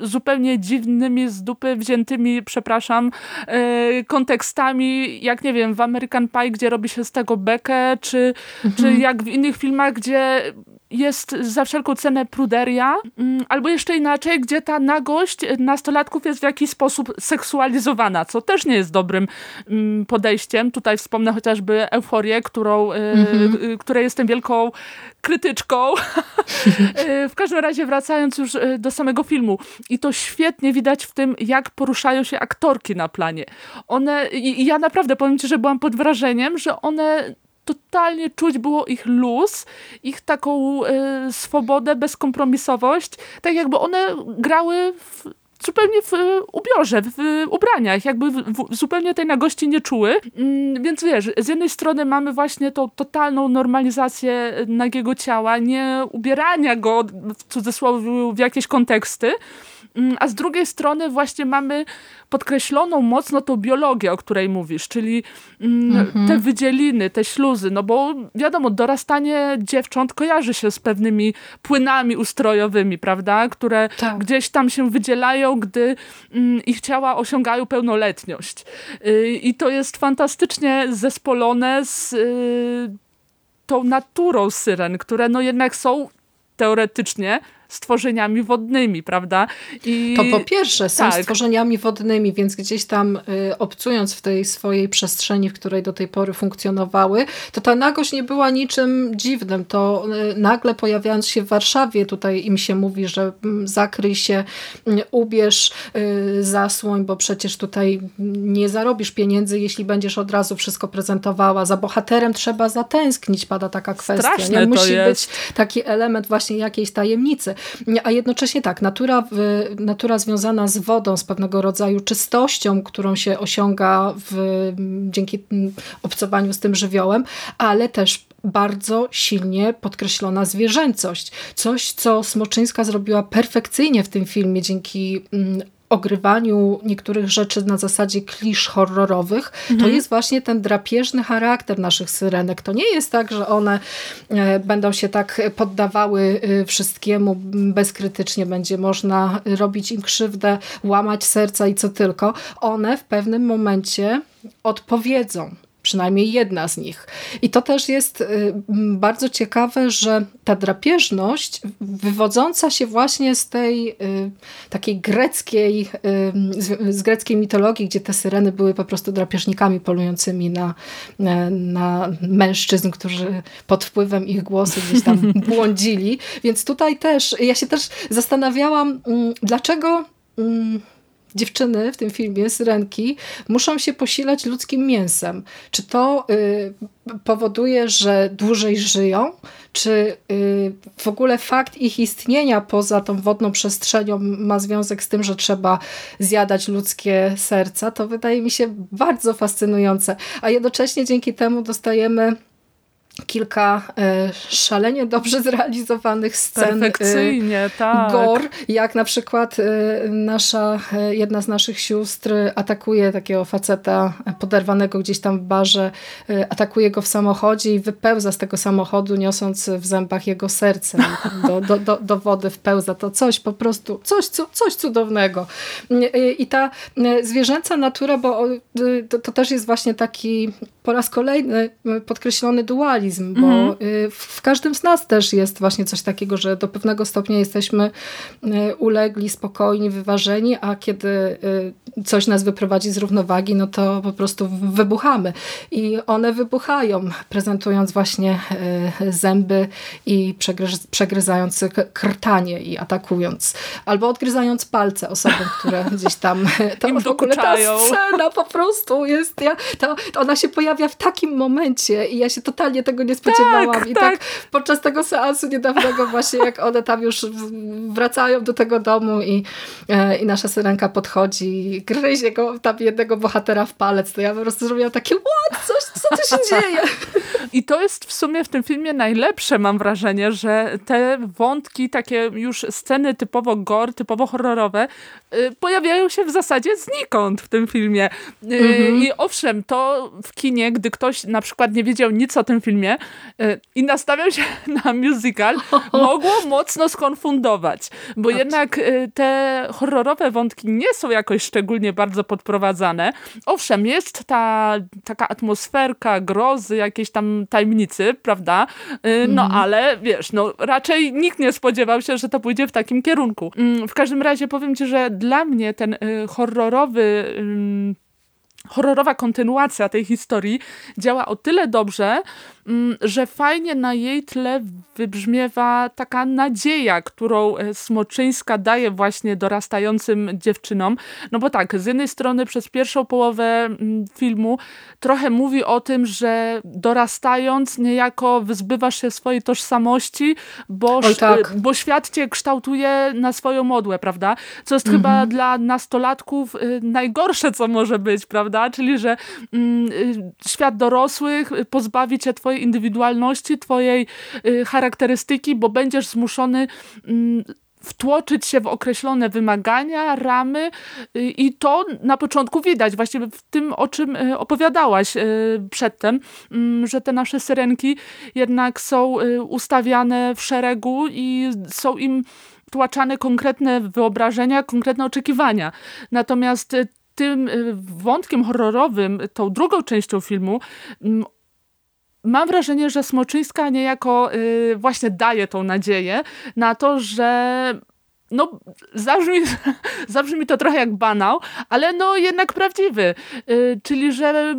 zupełnie dziwnymi, z dupy wziętymi, przepraszam, e, kontekstami, jak nie wiem, w American Pie, gdzie robi się z tego bekę, czy, mhm. czy jak w innych filmach, gdzie jest za wszelką cenę pruderia, mm, albo jeszcze inaczej, gdzie ta nagość nastolatków jest w jakiś sposób seksualizowana, co też nie jest dobrym mm, podejściem. Tutaj wspomnę chociażby euforię, którą, mhm. której jestem wielką krytyczką. w każdym razie wracając już do samego filmu. I to świetnie widać w tym, jak poruszają się aktorki na planie. One, i ja naprawdę powiem ci, że byłam pod wrażeniem, że one totalnie czuć było ich luz, ich taką y, swobodę, bezkompromisowość, tak jakby one grały w zupełnie w ubiorze, w ubraniach, jakby w, w, zupełnie tej nagości nie czuły. Mm, więc wiesz, z jednej strony mamy właśnie tą totalną normalizację nagiego ciała, nie ubierania go w cudzysłowie w jakieś konteksty, a z drugiej strony właśnie mamy podkreśloną mocno tą biologię, o której mówisz, czyli mm, mhm. te wydzieliny, te śluzy, no bo wiadomo, dorastanie dziewcząt kojarzy się z pewnymi płynami ustrojowymi, prawda, które tak. gdzieś tam się wydzielają, gdy mm, ich ciała osiągają pełnoletność. Y, I to jest fantastycznie zespolone z y, tą naturą syren, które no jednak są teoretycznie stworzeniami wodnymi, prawda? I... To po pierwsze są tak. stworzeniami wodnymi, więc gdzieś tam y, obcując w tej swojej przestrzeni, w której do tej pory funkcjonowały, to ta nagość nie była niczym dziwnym. To y, nagle pojawiając się w Warszawie, tutaj im się mówi, że y, zakryj się, y, ubierz y, zasłoń, bo przecież tutaj nie zarobisz pieniędzy, jeśli będziesz od razu wszystko prezentowała. Za bohaterem trzeba zatęsknić, pada taka kwestia. Straszne nie? Musi być taki element właśnie jakiejś tajemnicy. A jednocześnie tak, natura, natura związana z wodą, z pewnego rodzaju czystością, którą się osiąga w, dzięki obcowaniu z tym żywiołem, ale też bardzo silnie podkreślona zwierzęcość. Coś, co Smoczyńska zrobiła perfekcyjnie w tym filmie dzięki ogrywaniu niektórych rzeczy na zasadzie klisz horrorowych, mhm. to jest właśnie ten drapieżny charakter naszych syrenek. To nie jest tak, że one e, będą się tak poddawały e, wszystkiemu bezkrytycznie, będzie można robić im krzywdę, łamać serca i co tylko. One w pewnym momencie odpowiedzą przynajmniej jedna z nich. I to też jest y, bardzo ciekawe, że ta drapieżność wywodząca się właśnie z tej y, takiej greckiej, y, z greckiej mitologii, gdzie te syreny były po prostu drapieżnikami polującymi na, na mężczyzn, którzy pod wpływem ich głosu gdzieś tam błądzili. Więc tutaj też, ja się też zastanawiałam, mm, dlaczego mm, dziewczyny w tym filmie, syrenki, muszą się posilać ludzkim mięsem. Czy to y, powoduje, że dłużej żyją? Czy y, w ogóle fakt ich istnienia poza tą wodną przestrzenią ma związek z tym, że trzeba zjadać ludzkie serca? To wydaje mi się bardzo fascynujące. A jednocześnie dzięki temu dostajemy kilka e, szalenie dobrze zrealizowanych scen. E, tak. Gor, jak na przykład e, nasza, jedna z naszych sióstr atakuje takiego faceta poderwanego gdzieś tam w barze, atakuje go w samochodzie i wypełza z tego samochodu, niosąc w zębach jego serce. Do, do, do, do wody wpełza. To coś po prostu, coś, coś cudownego. I ta zwierzęca natura, bo to, to też jest właśnie taki po raz kolejny podkreślony dualizm, bo mhm. y, w każdym z nas też jest właśnie coś takiego, że do pewnego stopnia jesteśmy y, ulegli, spokojni, wyważeni, a kiedy y, coś nas wyprowadzi z równowagi, no to po prostu wybuchamy. I one wybuchają, prezentując właśnie zęby i przegryzając krtanie i atakując. Albo odgryzając palce osobom, które gdzieś tam... To Im w ogóle ta scena po prostu jest... Ja, to, to ona się pojawia pojawia w takim momencie i ja się totalnie tego nie spodziewałam. Tak, I tak. tak podczas tego seansu niedawnego właśnie, jak one tam już wracają do tego domu i, e, i nasza syrenka podchodzi i gryzie go, tam jednego bohatera w palec, to ja po prostu zrobiłam takie what? Coś, co tu się dzieje? I to jest w sumie w tym filmie najlepsze, mam wrażenie, że te wątki, takie już sceny typowo gore, typowo horrorowe, y, pojawiają się w zasadzie znikąd w tym filmie. Y, mhm. I owszem, to w kinie, gdy ktoś na przykład nie wiedział nic o tym filmie y, i nastawiał się na musical, mogło mocno skonfundować, bo jednak te horrorowe wątki nie są jakoś szczególnie bardzo podprowadzane. Owszem, jest ta taka atmosferka grozy, jakieś tam tajemnicy, prawda? Y, no mhm. ale wiesz, no raczej nikt nie spodziewał się, że to pójdzie w takim kierunku. Mm, w każdym razie powiem ci, że dla mnie ten y, horrorowy horrorowa kontynuacja tej historii działa o tyle dobrze, Mm, że fajnie na jej tle wybrzmiewa taka nadzieja, którą e, Smoczyńska daje właśnie dorastającym dziewczynom. No bo tak, z jednej strony przez pierwszą połowę mm, filmu trochę mówi o tym, że dorastając niejako wyzbywasz się swojej tożsamości, bo, tak. bo świat cię kształtuje na swoją modłę, prawda? Co jest mhm. chyba dla nastolatków y, najgorsze, co może być, prawda? Czyli, że mm, y, świat dorosłych pozbawi cię twojej indywidualności, twojej y, charakterystyki, bo będziesz zmuszony mm, wtłoczyć się w określone wymagania, ramy y, i to na początku widać, właściwie w tym, o czym y, opowiadałaś przedtem, mm, że te nasze syrenki jednak są ustawiane w szeregu i są im tłaczane konkretne wyobrażenia, konkretne oczekiwania. Natomiast tym wątkiem horrorowym, tą drugą częścią filmu, mm, mam wrażenie, że Smoczyńska niejako y, właśnie daje tą nadzieję na to, że no, zabrzmi, zabrzmi to trochę jak banał, ale no jednak prawdziwy. Y, czyli, że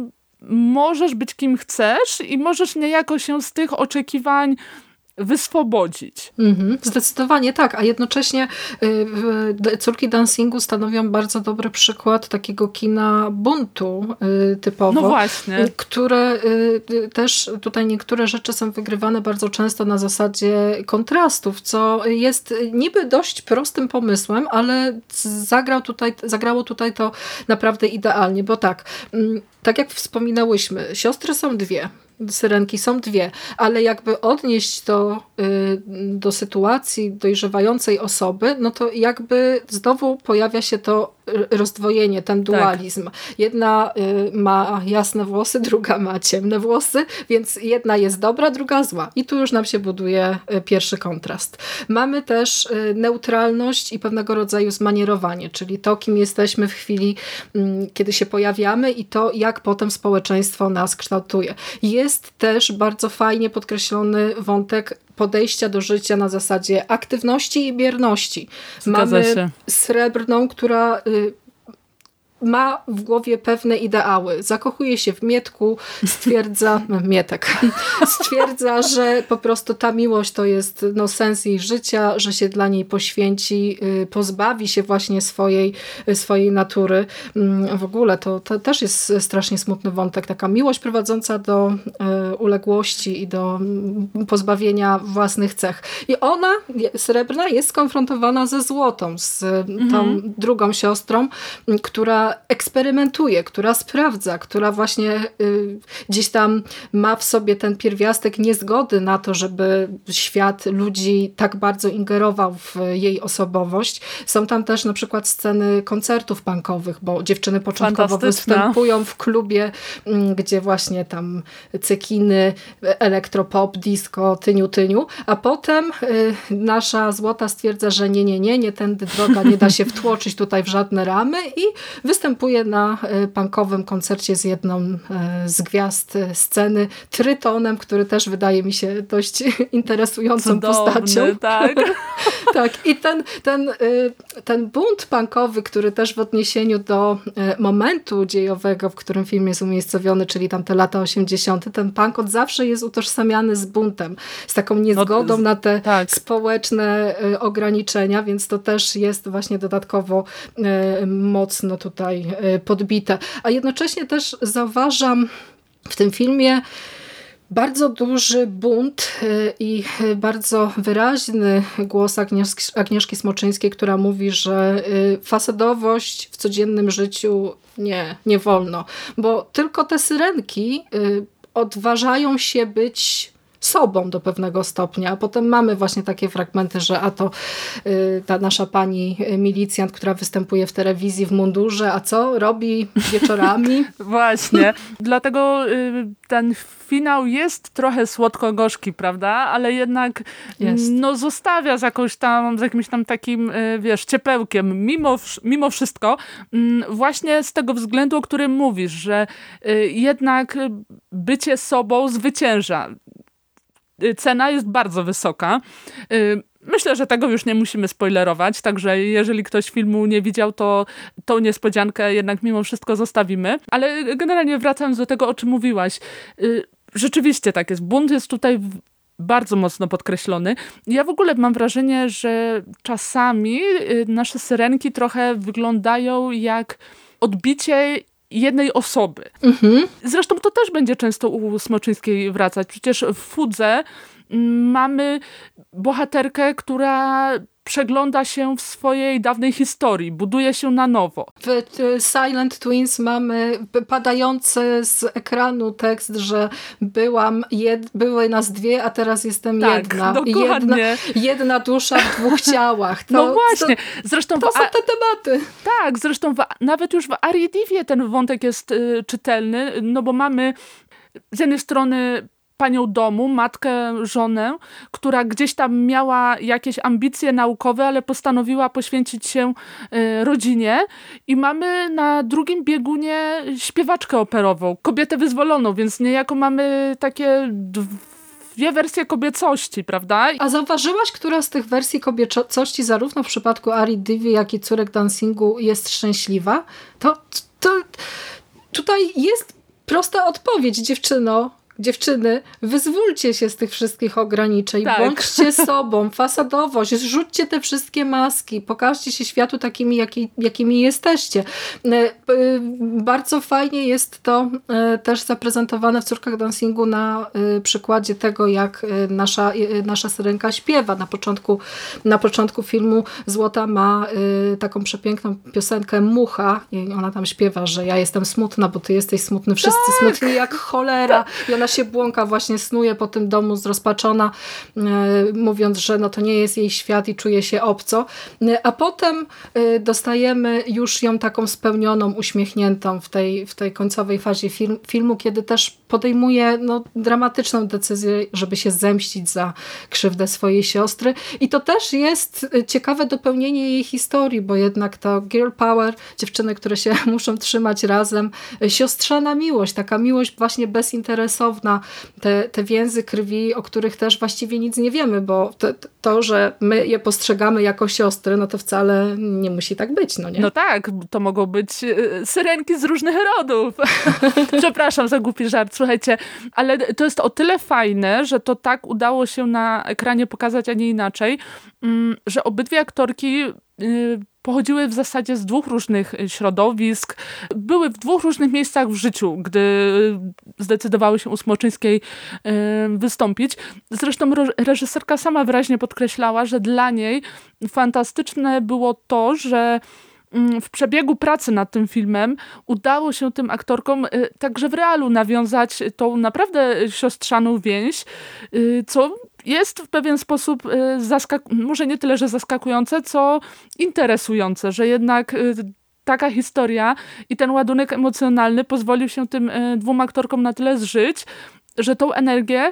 możesz być kim chcesz i możesz niejako się z tych oczekiwań wyswobodzić. Mhm, zdecydowanie tak, a jednocześnie y, Córki Dancingu stanowią bardzo dobry przykład takiego kina buntu y, typowo. No właśnie. Y, które też tutaj niektóre rzeczy są wygrywane bardzo często na zasadzie kontrastów, co jest niby dość prostym pomysłem, ale zagrał tutaj, zagrało tutaj to naprawdę idealnie, bo tak, mm, tak jak wspominałyśmy, siostry są dwie syrenki są dwie, ale jakby odnieść to y, do sytuacji dojrzewającej osoby, no to jakby znowu pojawia się to rozdwojenie, ten tak. dualizm. Tak. Jedna y, ma jasne włosy, druga ma ciemne włosy, więc jedna jest dobra, druga zła. I tu już nam się buduje y, pierwszy kontrast. Mamy też y, neutralność i pewnego rodzaju zmanierowanie, czyli to, kim jesteśmy w chwili, mm, kiedy się pojawiamy i to, jak potem społeczeństwo nas kształtuje. Jest też bardzo fajnie podkreślony wątek podejścia do życia na zasadzie aktywności i bierności. Zgadza Mamy się. srebrną, która y, ma w głowie pewne ideały. Zakochuje się w Mietku, stwierdza, Mietek, stwierdza, że po prostu ta miłość to jest no, sens jej życia, że się dla niej poświęci, y, pozbawi się właśnie swojej, swojej natury. Mm, w ogóle to, to też jest strasznie smutny wątek, taka miłość prowadząca do y, uległości i do mm, pozbawienia własnych cech. I ona, srebrna, jest skonfrontowana ze złotą, z mhm. tą drugą siostrą, która eksperymentuje, która sprawdza, która właśnie y, gdzieś tam ma w sobie ten pierwiastek niezgody na to, żeby świat ludzi tak bardzo ingerował w jej osobowość. Są tam też na przykład sceny koncertów punkowych, bo dziewczyny początkowo występują w klubie, mm, gdzie właśnie tam cekiny, elektropop, disco, tyniu, tyniu, a potem y, nasza złota stwierdza, że nie, nie, nie, nie tędy droga, nie da się wtłoczyć tutaj w żadne ramy i występuje na e, punkowym koncercie z jedną e, z gwiazd e, sceny, Trytonem, który też wydaje mi się dość interesującą Cudowny, postacią. Tak. tak. I ten, ten, ten bunt punkowy, który też w odniesieniu do momentu dziejowego, w którym film jest umiejscowiony, czyli tam te lata 80., ten punk od zawsze jest utożsamiany z buntem, z taką niezgodą no, na te tak. społeczne ograniczenia, więc to też jest właśnie dodatkowo mocno tutaj tutaj e, podbite. A jednocześnie też zauważam w tym filmie bardzo duży bunt e, i bardzo wyraźny głos Agnieszki, Agnieszki Smoczyńskiej, która mówi, że e, fasadowość w codziennym życiu nie, nie wolno, bo tylko te syrenki odważają się być sobą do pewnego stopnia. A potem mamy właśnie takie fragmenty, że a to y, ta nasza pani milicjant, która występuje w telewizji w mundurze, a co robi wieczorami? właśnie. Dlatego y, ten finał jest trochę słodko-gorzki, prawda? Ale jednak jest. no, zostawia z, jakąś tam, z jakimś tam takim, y, wiesz, ciepełkiem. Mimo, mimo wszystko, mm, właśnie z tego względu, o którym mówisz, że jednak bycie sobą zwycięża. Y, cena jest bardzo wysoka. Y, myślę, że tego już nie musimy spoilerować, także jeżeli ktoś filmu nie widział, to tą niespodziankę jednak mimo wszystko zostawimy. Ale generalnie wracając do tego, o czym mówiłaś, y, rzeczywiście tak jest. Bunt jest tutaj bardzo mocno podkreślony. Ja w ogóle mam wrażenie, że czasami nasze syrenki trochę wyglądają jak odbicie jednej osoby. Mhm. Zresztą to też będzie często u Smoczyńskiej wracać. Przecież w Fudze mm, mamy bohaterkę, która przegląda się w swojej dawnej historii, buduje się na nowo. W Silent Twins mamy padający z ekranu tekst, że byłam jed, były nas dwie, a teraz jestem tak, jedna. Dokładnie. Jedna, jedna dusza w dwóch ciałach. To, no właśnie. Zresztą to, to są te tematy. Tak, zresztą w, nawet już w Ariediwie ten wątek jest y, czytelny, no bo mamy z jednej strony panią domu, matkę, żonę, która gdzieś tam miała jakieś ambicje naukowe, ale postanowiła poświęcić się y, rodzinie i mamy na drugim biegunie śpiewaczkę operową, kobietę wyzwoloną, więc niejako mamy takie dwie wersje kobiecości, prawda? A zauważyłaś, która z tych wersji kobiecości zarówno w przypadku Ari Divi, jak i córek dancingu jest szczęśliwa? To, to tutaj jest prosta odpowiedź, dziewczyno dziewczyny, wyzwólcie się z tych wszystkich ograniczeń, tak. bądźcie sobą, fasadowość, zrzućcie te wszystkie maski, pokażcie się światu takimi, jaki, jakimi jesteście. E, e, bardzo fajnie jest to e, też zaprezentowane w Córkach Dancingu na przykładzie tego, jak nasza, nasza syrenka śpiewa. Na początku, na początku filmu Złota ma taką przepiękną piosenkę Mucha i ona tam śpiewa, że ja jestem smutna, bo ty jesteś smutny, wszyscy tak. smutni jak cholera i ona się błąka, właśnie snuje po tym domu zrozpaczona, e, mówiąc, że no to nie jest jej świat i czuje się obco. E, a potem e, dostajemy już ją taką spełnioną, uśmiechniętą w tej, w tej końcowej fazie film, filmu, kiedy też podejmuje no, dramatyczną decyzję, żeby się zemścić za krzywdę swojej siostry. I to też jest ciekawe dopełnienie jej historii, bo jednak to girl power, dziewczyny, które się muszą trzymać razem, siostrzana miłość, taka miłość właśnie bezinteresowna, te, te więzy krwi, o których też właściwie nic nie wiemy, bo to, to, że my je postrzegamy jako siostry, no to wcale nie musi tak być, no nie? No tak, to mogą być y, syrenki z różnych rodów. Przepraszam za głupi żart, słuchajcie, ale to jest o tyle fajne, że to tak udało się na ekranie pokazać, a nie inaczej, mm, że obydwie aktorki y, pochodziły w zasadzie z dwóch różnych y, środowisk, były w dwóch różnych miejscach w życiu, gdy zdecydowały się u Smoczyńskiej y, wystąpić. Zresztą reżyserka sama wyraźnie podkreślała, że dla niej fantastyczne było to, że w przebiegu pracy nad tym filmem udało się tym aktorkom y, także w realu nawiązać tą naprawdę siostrzaną więź, co jest w pewien sposób y, może nie tyle, że zaskakujące, co interesujące, że jednak y, taka historia i ten ładunek emocjonalny pozwolił się tym y, dwóm aktorkom na tyle zżyć, że tą energię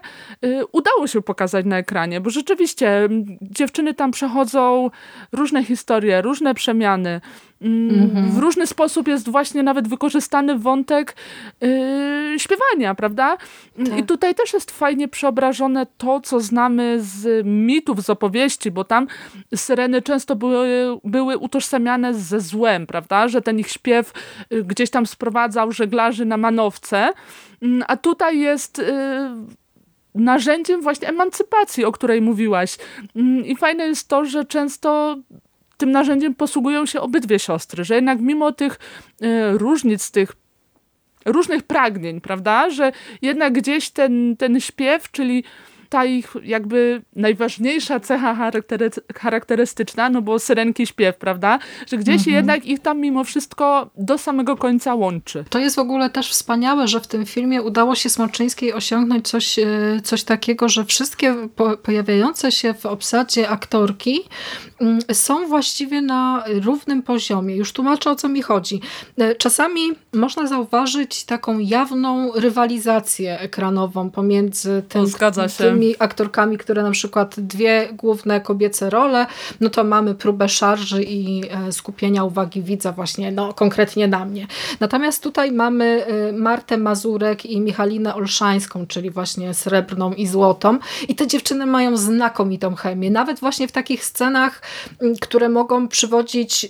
udało się pokazać na ekranie, bo rzeczywiście dziewczyny tam przechodzą różne historie, różne przemiany, Mhm. W różny sposób jest właśnie nawet wykorzystany wątek yy, śpiewania, prawda? Tak. I tutaj też jest fajnie przeobrażone to, co znamy z mitów, z opowieści, bo tam syreny często były, były utożsamiane ze złem, prawda? Że ten ich śpiew y, gdzieś tam sprowadzał żeglarzy na manowce, mm, a tutaj jest... Yy, narzędziem właśnie emancypacji, o której mówiłaś. Mm, I fajne jest to, że często tym narzędziem posługują się obydwie siostry, że jednak mimo tych y, różnic, tych różnych pragnień, prawda, że jednak gdzieś ten, ten śpiew, czyli ta ich jakby najważniejsza cecha charakterystyczna, no bo syrenki śpiew, prawda? Że gdzieś mhm. jednak ich tam mimo wszystko do samego końca łączy. To jest w ogóle też wspaniałe, że w tym filmie udało się Smoczyńskiej osiągnąć coś, e, coś takiego, że wszystkie po, pojawiające się w obsadzie aktorki mm, są właściwie na równym poziomie. Już tłumaczę o co mi chodzi. E, czasami można zauważyć taką jawną rywalizację ekranową pomiędzy tym, tymi tymi aktorkami, które na przykład dwie główne kobiece role, no to mamy próbę szarży i e, skupienia uwagi widza właśnie no, konkretnie na mnie. Natomiast tutaj mamy e, Martę Mazurek i Michalinę Olszańską, czyli właśnie srebrną i złotą i te dziewczyny mają znakomitą chemię. Nawet właśnie w takich scenach, które mogą przywodzić e,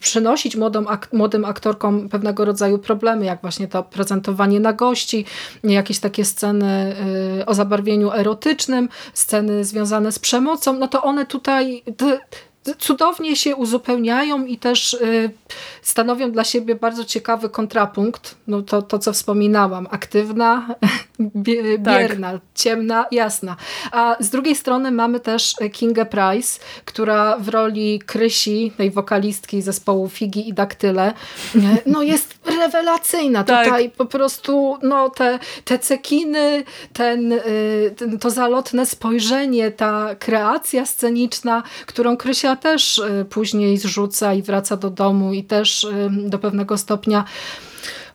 przynosić młodym, młodym aktorkom pewnego rodzaju problemy, jak właśnie to prezentowanie na gości, jakieś takie sceny y, o zabarwieniu erotycznym, sceny związane z przemocą, no to one tutaj cudownie się uzupełniają i też y, stanowią dla siebie bardzo ciekawy kontrapunkt. No to, to co wspominałam, aktywna, bierna, tak. ciemna, jasna. A z drugiej strony mamy też Kingę Price, która w roli Krysi, tej wokalistki zespołu Figi i Daktyle, no jest rewelacyjna. Tak. Tutaj po prostu no, te, te cekiny, ten, y, ten, to zalotne spojrzenie, ta kreacja sceniczna, którą Krysia też y, później zrzuca i wraca do domu i też y, do pewnego stopnia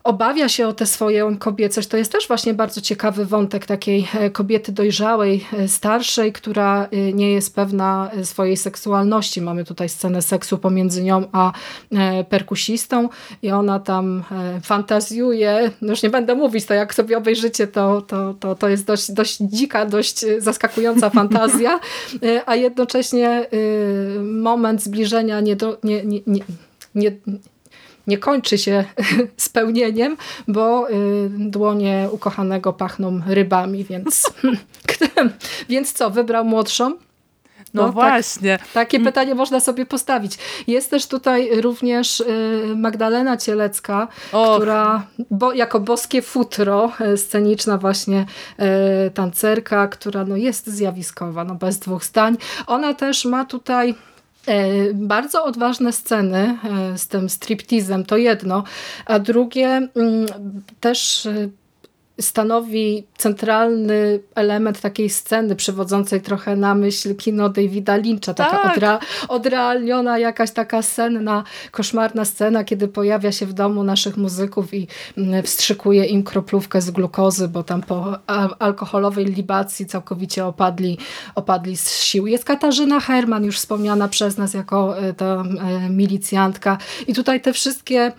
obawia się o tę swoją kobiecość. To jest też właśnie bardzo ciekawy wątek takiej e, kobiety dojrzałej, e, starszej, która e, nie jest pewna swojej seksualności. Mamy tutaj scenę seksu pomiędzy nią a perkusistą i ona tam fantazjuje, no już nie będę mówić, to jak sobie obejrzycie, to, to, to, to jest dość, dość dzika, dość zaskakująca fantazja, a jednocześnie moment zbliżenia nie, do, nie, nie, nie, nie nie kończy się spełnieniem, bo y, dłonie ukochanego pachną rybami, więc, więc co, wybrał młodszą? No, no tak. właśnie. Tak, takie mm. pytanie można sobie postawić. Jest też tutaj również y, Magdalena Cielecka, Och. która bo, jako boskie futro, y, sceniczna właśnie tancerka, która no, jest zjawiskowa, no, bez dwóch zdań. Ona też ma tutaj E, bardzo odważne sceny e, z tym striptizem to jedno, a drugie mm, też e, stanowi centralny element takiej sceny, przywodzącej trochę na myśl kino Davida Lyncha. Taka tak. odra odrealniona jakaś taka senna, koszmarna scena, kiedy pojawia się w domu naszych muzyków i mm, wstrzykuje im kroplówkę z glukozy, bo tam po alkoholowej libacji całkowicie opadli, opadli z sił. Jest Katarzyna Herman, już wspomniana przez nas jako e, ta e, milicjantka. I tutaj te wszystkie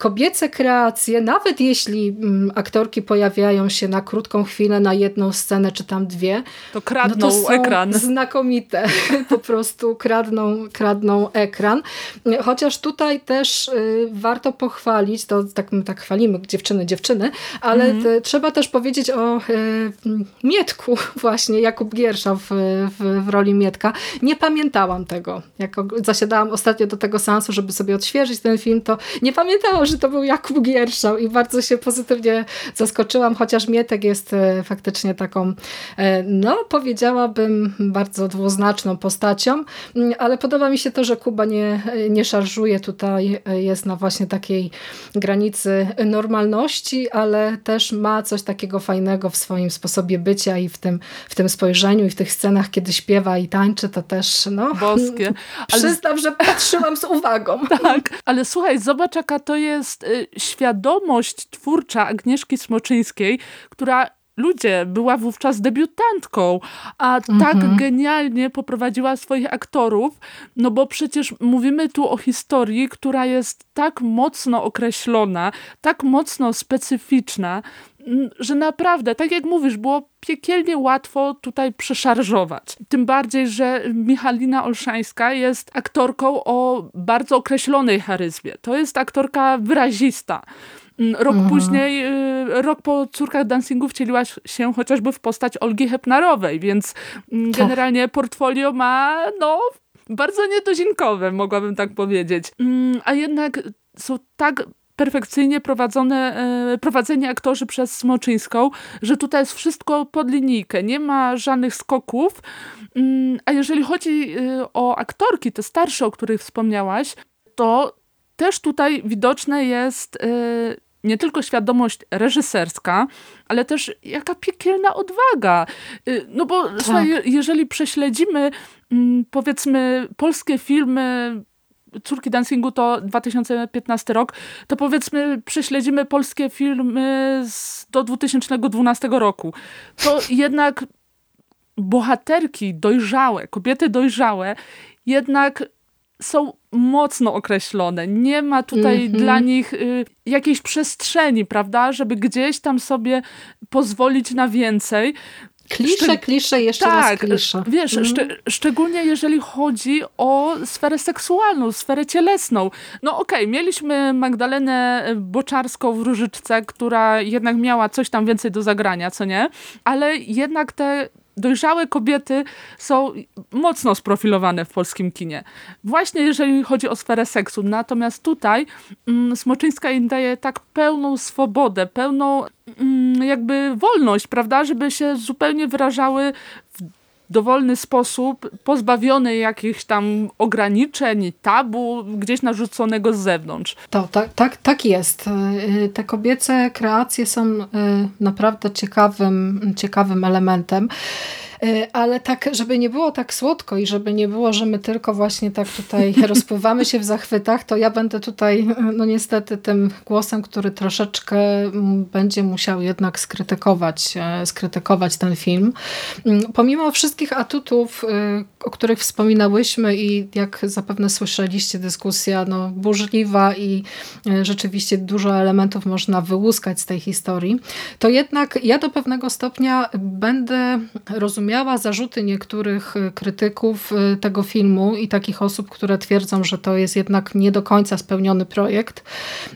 kobiece kreacje, nawet jeśli mm, aktorki pojawiają się na krótką chwilę, na jedną scenę czy tam dwie, to kradną no to są ekran. Znakomite, po prostu kradną, kradną ekran. Chociaż tutaj też y, warto pochwalić, to tak, my tak chwalimy dziewczyny, dziewczyny, ale mhm. te, trzeba też powiedzieć o y, Mietku właśnie, Jakub Giersza w, w, w, roli Mietka. Nie pamiętałam tego. Jak zasiadałam ostatnio do tego seansu, żeby sobie odświeżyć ten film, to nie pamiętałam, że to był Jakub Gierszał i bardzo się pozytywnie zaskoczyłam, chociaż Mietek jest e, faktycznie taką, e, no powiedziałabym, bardzo dwuznaczną postacią, mm, ale podoba mi się to, że Kuba nie, nie szarżuje tutaj, e, jest na właśnie takiej granicy normalności, ale też ma coś takiego fajnego w swoim sposobie bycia i w tym, w tym spojrzeniu i w tych scenach, kiedy śpiewa i tańczy, to też no... Boskie. Ale... Przyznam, że patrzyłam z uwagą. Tak, ale słuchaj, zobacz jaka to jest jest y, świadomość twórcza Agnieszki Smoczyńskiej, która ludzie, była wówczas debiutantką, a tak mhm. genialnie poprowadziła swoich aktorów, no bo przecież mówimy tu o historii, która jest tak mocno określona, tak mocno specyficzna, że naprawdę, tak jak mówisz, było piekielnie łatwo tutaj przeszarżować. Tym bardziej, że Michalina Olszańska jest aktorką o bardzo określonej charyzmie. To jest aktorka wyrazista. Rok mhm. później, y, rok po Córkach Dancingu wcieliła się chociażby w postać Olgi Hepnarowej, więc generalnie portfolio ma, no, bardzo niedozinkowe, mogłabym tak powiedzieć. Mm, a jednak są tak perfekcyjnie prowadzone, e, prowadzeni aktorzy przez Smoczyńską, że tutaj jest wszystko pod linijkę, nie ma żadnych skoków. Mm, a jeżeli chodzi e, o aktorki, te starsze, o których wspomniałaś, to też tutaj widoczne jest e, nie tylko świadomość reżyserska, ale też jaka piekielna odwaga. No bo tak. słuchaj, jeżeli prześledzimy mm, powiedzmy polskie filmy Córki Dancingu to 2015 rok, to powiedzmy prześledzimy polskie filmy z, do 2012 roku. To jednak bohaterki dojrzałe, kobiety dojrzałe jednak są mocno określone. Nie ma tutaj mm -hmm. dla nich y, jakiejś przestrzeni, prawda, żeby gdzieś tam sobie pozwolić na więcej. Klisze, klisze, jeszcze tak, raz klisze. Wiesz, mm. szcz szczególnie jeżeli chodzi o sferę seksualną, sferę cielesną. No okej, okay, mieliśmy Magdalenę Boczarską w Różyczce, która jednak miała coś tam więcej do zagrania, co nie? Ale jednak te dojrzałe kobiety są mocno sprofilowane w polskim kinie. Właśnie jeżeli chodzi o sferę seksu. Natomiast tutaj mm, Smoczyńska im daje tak pełną swobodę, pełną mm, jakby wolność, prawda, żeby się zupełnie wyrażały w dowolny sposób, pozbawiony jakichś tam ograniczeń, tabu, gdzieś narzuconego z zewnątrz. To, tak, tak, tak jest. Y, te kobiece kreacje są y, naprawdę ciekawym, ciekawym elementem. Ale tak, żeby nie było tak słodko i żeby nie było, że my tylko właśnie tak tutaj rozpływamy się w zachwytach, to ja będę tutaj no niestety tym głosem, który troszeczkę będzie musiał jednak skrytykować, skrytykować ten film. Pomimo wszystkich atutów, o których wspominałyśmy i jak zapewne słyszeliście, dyskusja no, burzliwa i rzeczywiście dużo elementów można wyłuskać z tej historii, to jednak ja do pewnego stopnia będę rozumiała zarzuty niektórych krytyków y, tego filmu i takich osób, które twierdzą, że to jest jednak nie do końca spełniony projekt,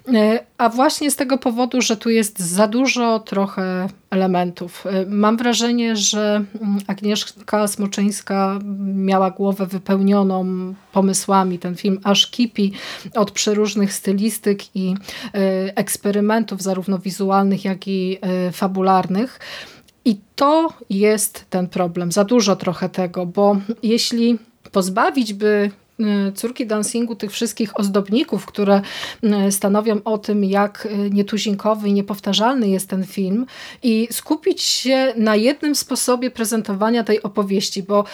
y, a właśnie z tego powodu, że tu jest za dużo trochę elementów. Mam wrażenie, że mm, Agnieszka Smoczyńska miała głowę wypełnioną pomysłami. Ten film aż kipi od przeróżnych stylistyk i eksperymentów, zarówno wizualnych, jak i fabularnych. I to jest ten problem. Za dużo trochę tego, bo jeśli pozbawić by córki dancingu, tych wszystkich ozdobników, które y, stanowią o tym, jak y, nietuzinkowy i niepowtarzalny jest ten film i skupić się na jednym sposobie prezentowania tej opowieści, bo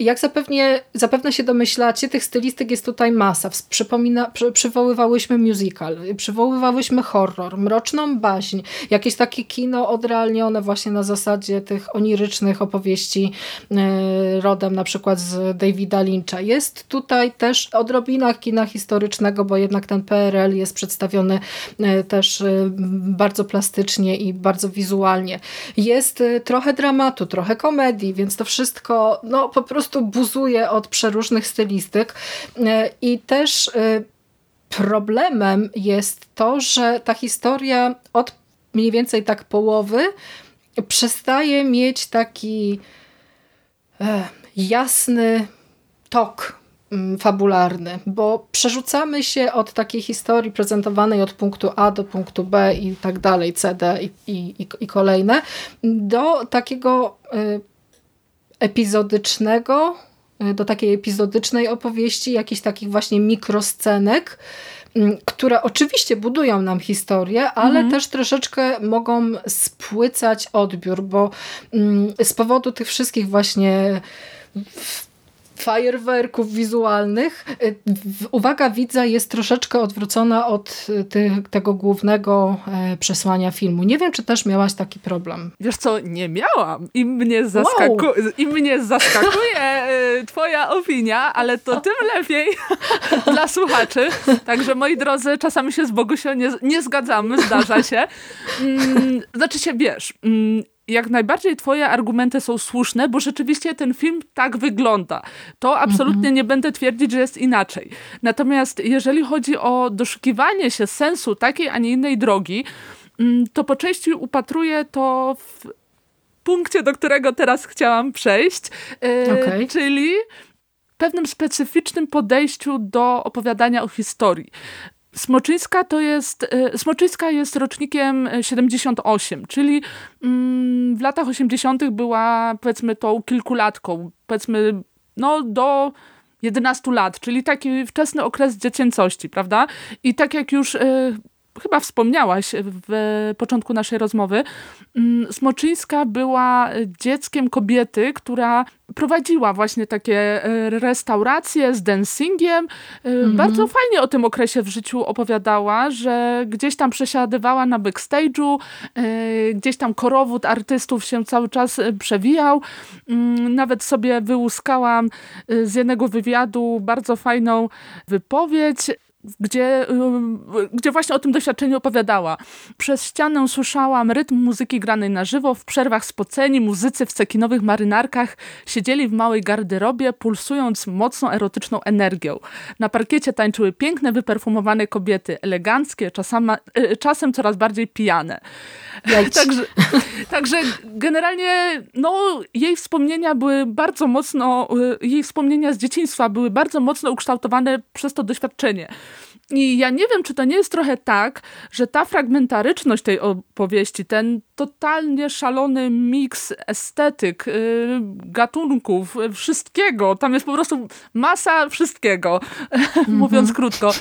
jak zapewnie, zapewne się domyślacie, tych stylistyk jest tutaj masa. Przypomina, przy, przywoływałyśmy musical, przywoływałyśmy horror, mroczną baśń, jakieś takie kino odrealnione właśnie na zasadzie tych onirycznych opowieści rodem na przykład z Davida Lyncha. Jest tutaj też odrobinach kina historycznego, bo jednak ten PRL jest przedstawiony e, też e, bardzo plastycznie i bardzo wizualnie. Jest e, trochę dramatu, trochę komedii, więc to wszystko no, po prostu buzuje od przeróżnych stylistyk i też problemem jest to, że ta historia od mniej więcej tak połowy przestaje mieć taki jasny tok fabularny, bo przerzucamy się od takiej historii prezentowanej od punktu A do punktu B i tak dalej, C, D i, i, i kolejne, do takiego y, epizodycznego, y, do takiej epizodycznej opowieści, jakichś takich właśnie mikroscenek, mm, które oczywiście budują nam historię, ale mhm. też troszeczkę mogą spłycać odbiór, bo mm, z powodu tych wszystkich właśnie fajerwerków wizualnych, y, uwaga widza jest troszeczkę odwrócona od y, tego głównego e, przesłania filmu. Nie wiem, czy też miałaś taki problem. Wiesz co, nie miałam. I mnie, zaskaku wow. i mnie zaskakuje e, twoja opinia, ale to tym lepiej dla słuchaczy. Także moi drodzy, czasami się z Bogusią nie, nie zgadzamy, zdarza się. Mm, znaczy się, wiesz, mm, jak najbardziej twoje argumenty są słuszne, bo rzeczywiście ten film tak wygląda. To absolutnie mhm. nie będę twierdzić, że jest inaczej. Natomiast jeżeli chodzi o doszukiwanie się sensu takiej, a nie innej drogi, mm, to po części upatruję to w punkcie, do którego teraz chciałam przejść, e, okay. czyli pewnym specyficznym podejściu do opowiadania o historii. Smoczyńska to jest, e, Smoczyńska jest rocznikiem 78, czyli mm, w latach 80. była powiedzmy tą kilkulatką, powiedzmy no do 11 lat, czyli taki wczesny okres dziecięcości, prawda? I tak jak już y, chyba wspomniałaś w początku naszej rozmowy, mm, Smoczyńska była dzieckiem kobiety, która prowadziła właśnie takie e, restauracje z dancingiem. E, mhm. Bardzo fajnie o tym okresie w życiu opowiadała, że gdzieś tam przesiadywała na backstage'u, e, gdzieś tam korowód artystów się cały czas przewijał. Mm, nawet sobie wyłuskałam z jednego wywiadu bardzo fajną wypowiedź gdzie, gdzie właśnie o tym doświadczeniu opowiadała. Przez ścianę słyszałam rytm muzyki granej na żywo, w przerwach spoceni muzycy w cekinowych marynarkach siedzieli w małej garderobie, pulsując mocną erotyczną energią. Na parkiecie tańczyły piękne, wyperfumowane kobiety, eleganckie, czasami, e, czasem coraz bardziej pijane. także, także generalnie no, jej wspomnienia były bardzo mocno, e, jej wspomnienia z dzieciństwa były bardzo mocno ukształtowane przez to doświadczenie. I ja nie wiem, czy to nie jest trochę tak, że ta fragmentaryczność tej opowieści, ten totalnie szalony miks estetyk, yy, gatunków, wszystkiego, tam jest po prostu masa wszystkiego, mm-hmm. mówiąc krótko.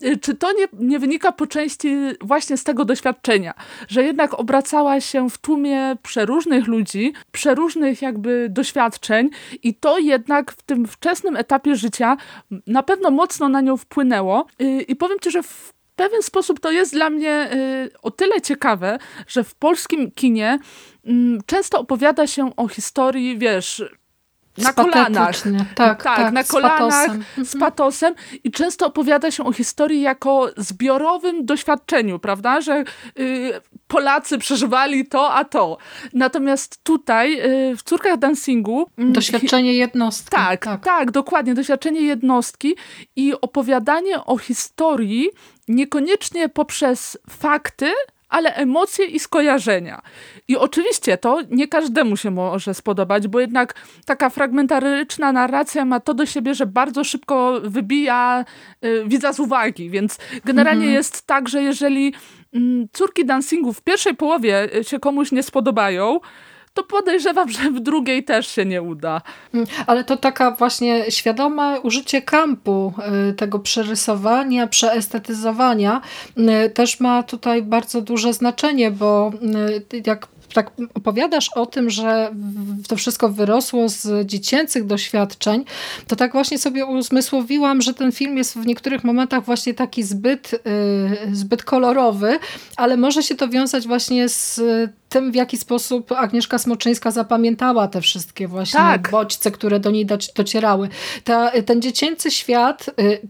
Yy, czy to nie, nie wynika po części właśnie z tego doświadczenia, że jednak obracała się w tłumie przeróżnych ludzi, przeróżnych jakby doświadczeń i to jednak w tym wczesnym etapie życia na pewno mocno na nią wpłynęło. I powiem ci, że w pewien sposób to jest dla mnie y, o tyle ciekawe, że w polskim kinie y, często opowiada się o historii, wiesz, na kolanach. Tak, tak, tak, na z kolanach, patosem. z patosem i często opowiada się o historii jako zbiorowym doświadczeniu, prawda, że y, Polacy przeżywali to, a to. Natomiast tutaj y, w Córkach Dancingu... Mm, doświadczenie jednostki. Tak, tak, tak, dokładnie, doświadczenie jednostki i opowiadanie o historii niekoniecznie poprzez fakty, ale emocje i skojarzenia. I oczywiście to nie każdemu się może spodobać, bo jednak taka fragmentaryczna narracja ma to do siebie, że bardzo szybko wybija y, widza z uwagi, więc generalnie mhm. jest tak, że jeżeli y, córki dancingu w pierwszej połowie y, się komuś nie spodobają, to podejrzewam, że w drugiej też się nie uda. Mm, ale to taka właśnie świadome użycie kampu, y, tego przerysowania, przeestetyzowania y, też ma tutaj bardzo duże znaczenie, bo y, jak tak opowiadasz o tym, że to wszystko wyrosło z dziecięcych doświadczeń, to tak właśnie sobie uzmysłowiłam, że ten film jest w niektórych momentach właśnie taki zbyt, y, zbyt kolorowy, ale może się to wiązać właśnie z tym, w jaki sposób Agnieszka Smoczyńska zapamiętała te wszystkie właśnie tak. bodźce, które do niej docierały. Ta, ten dziecięcy świat, y,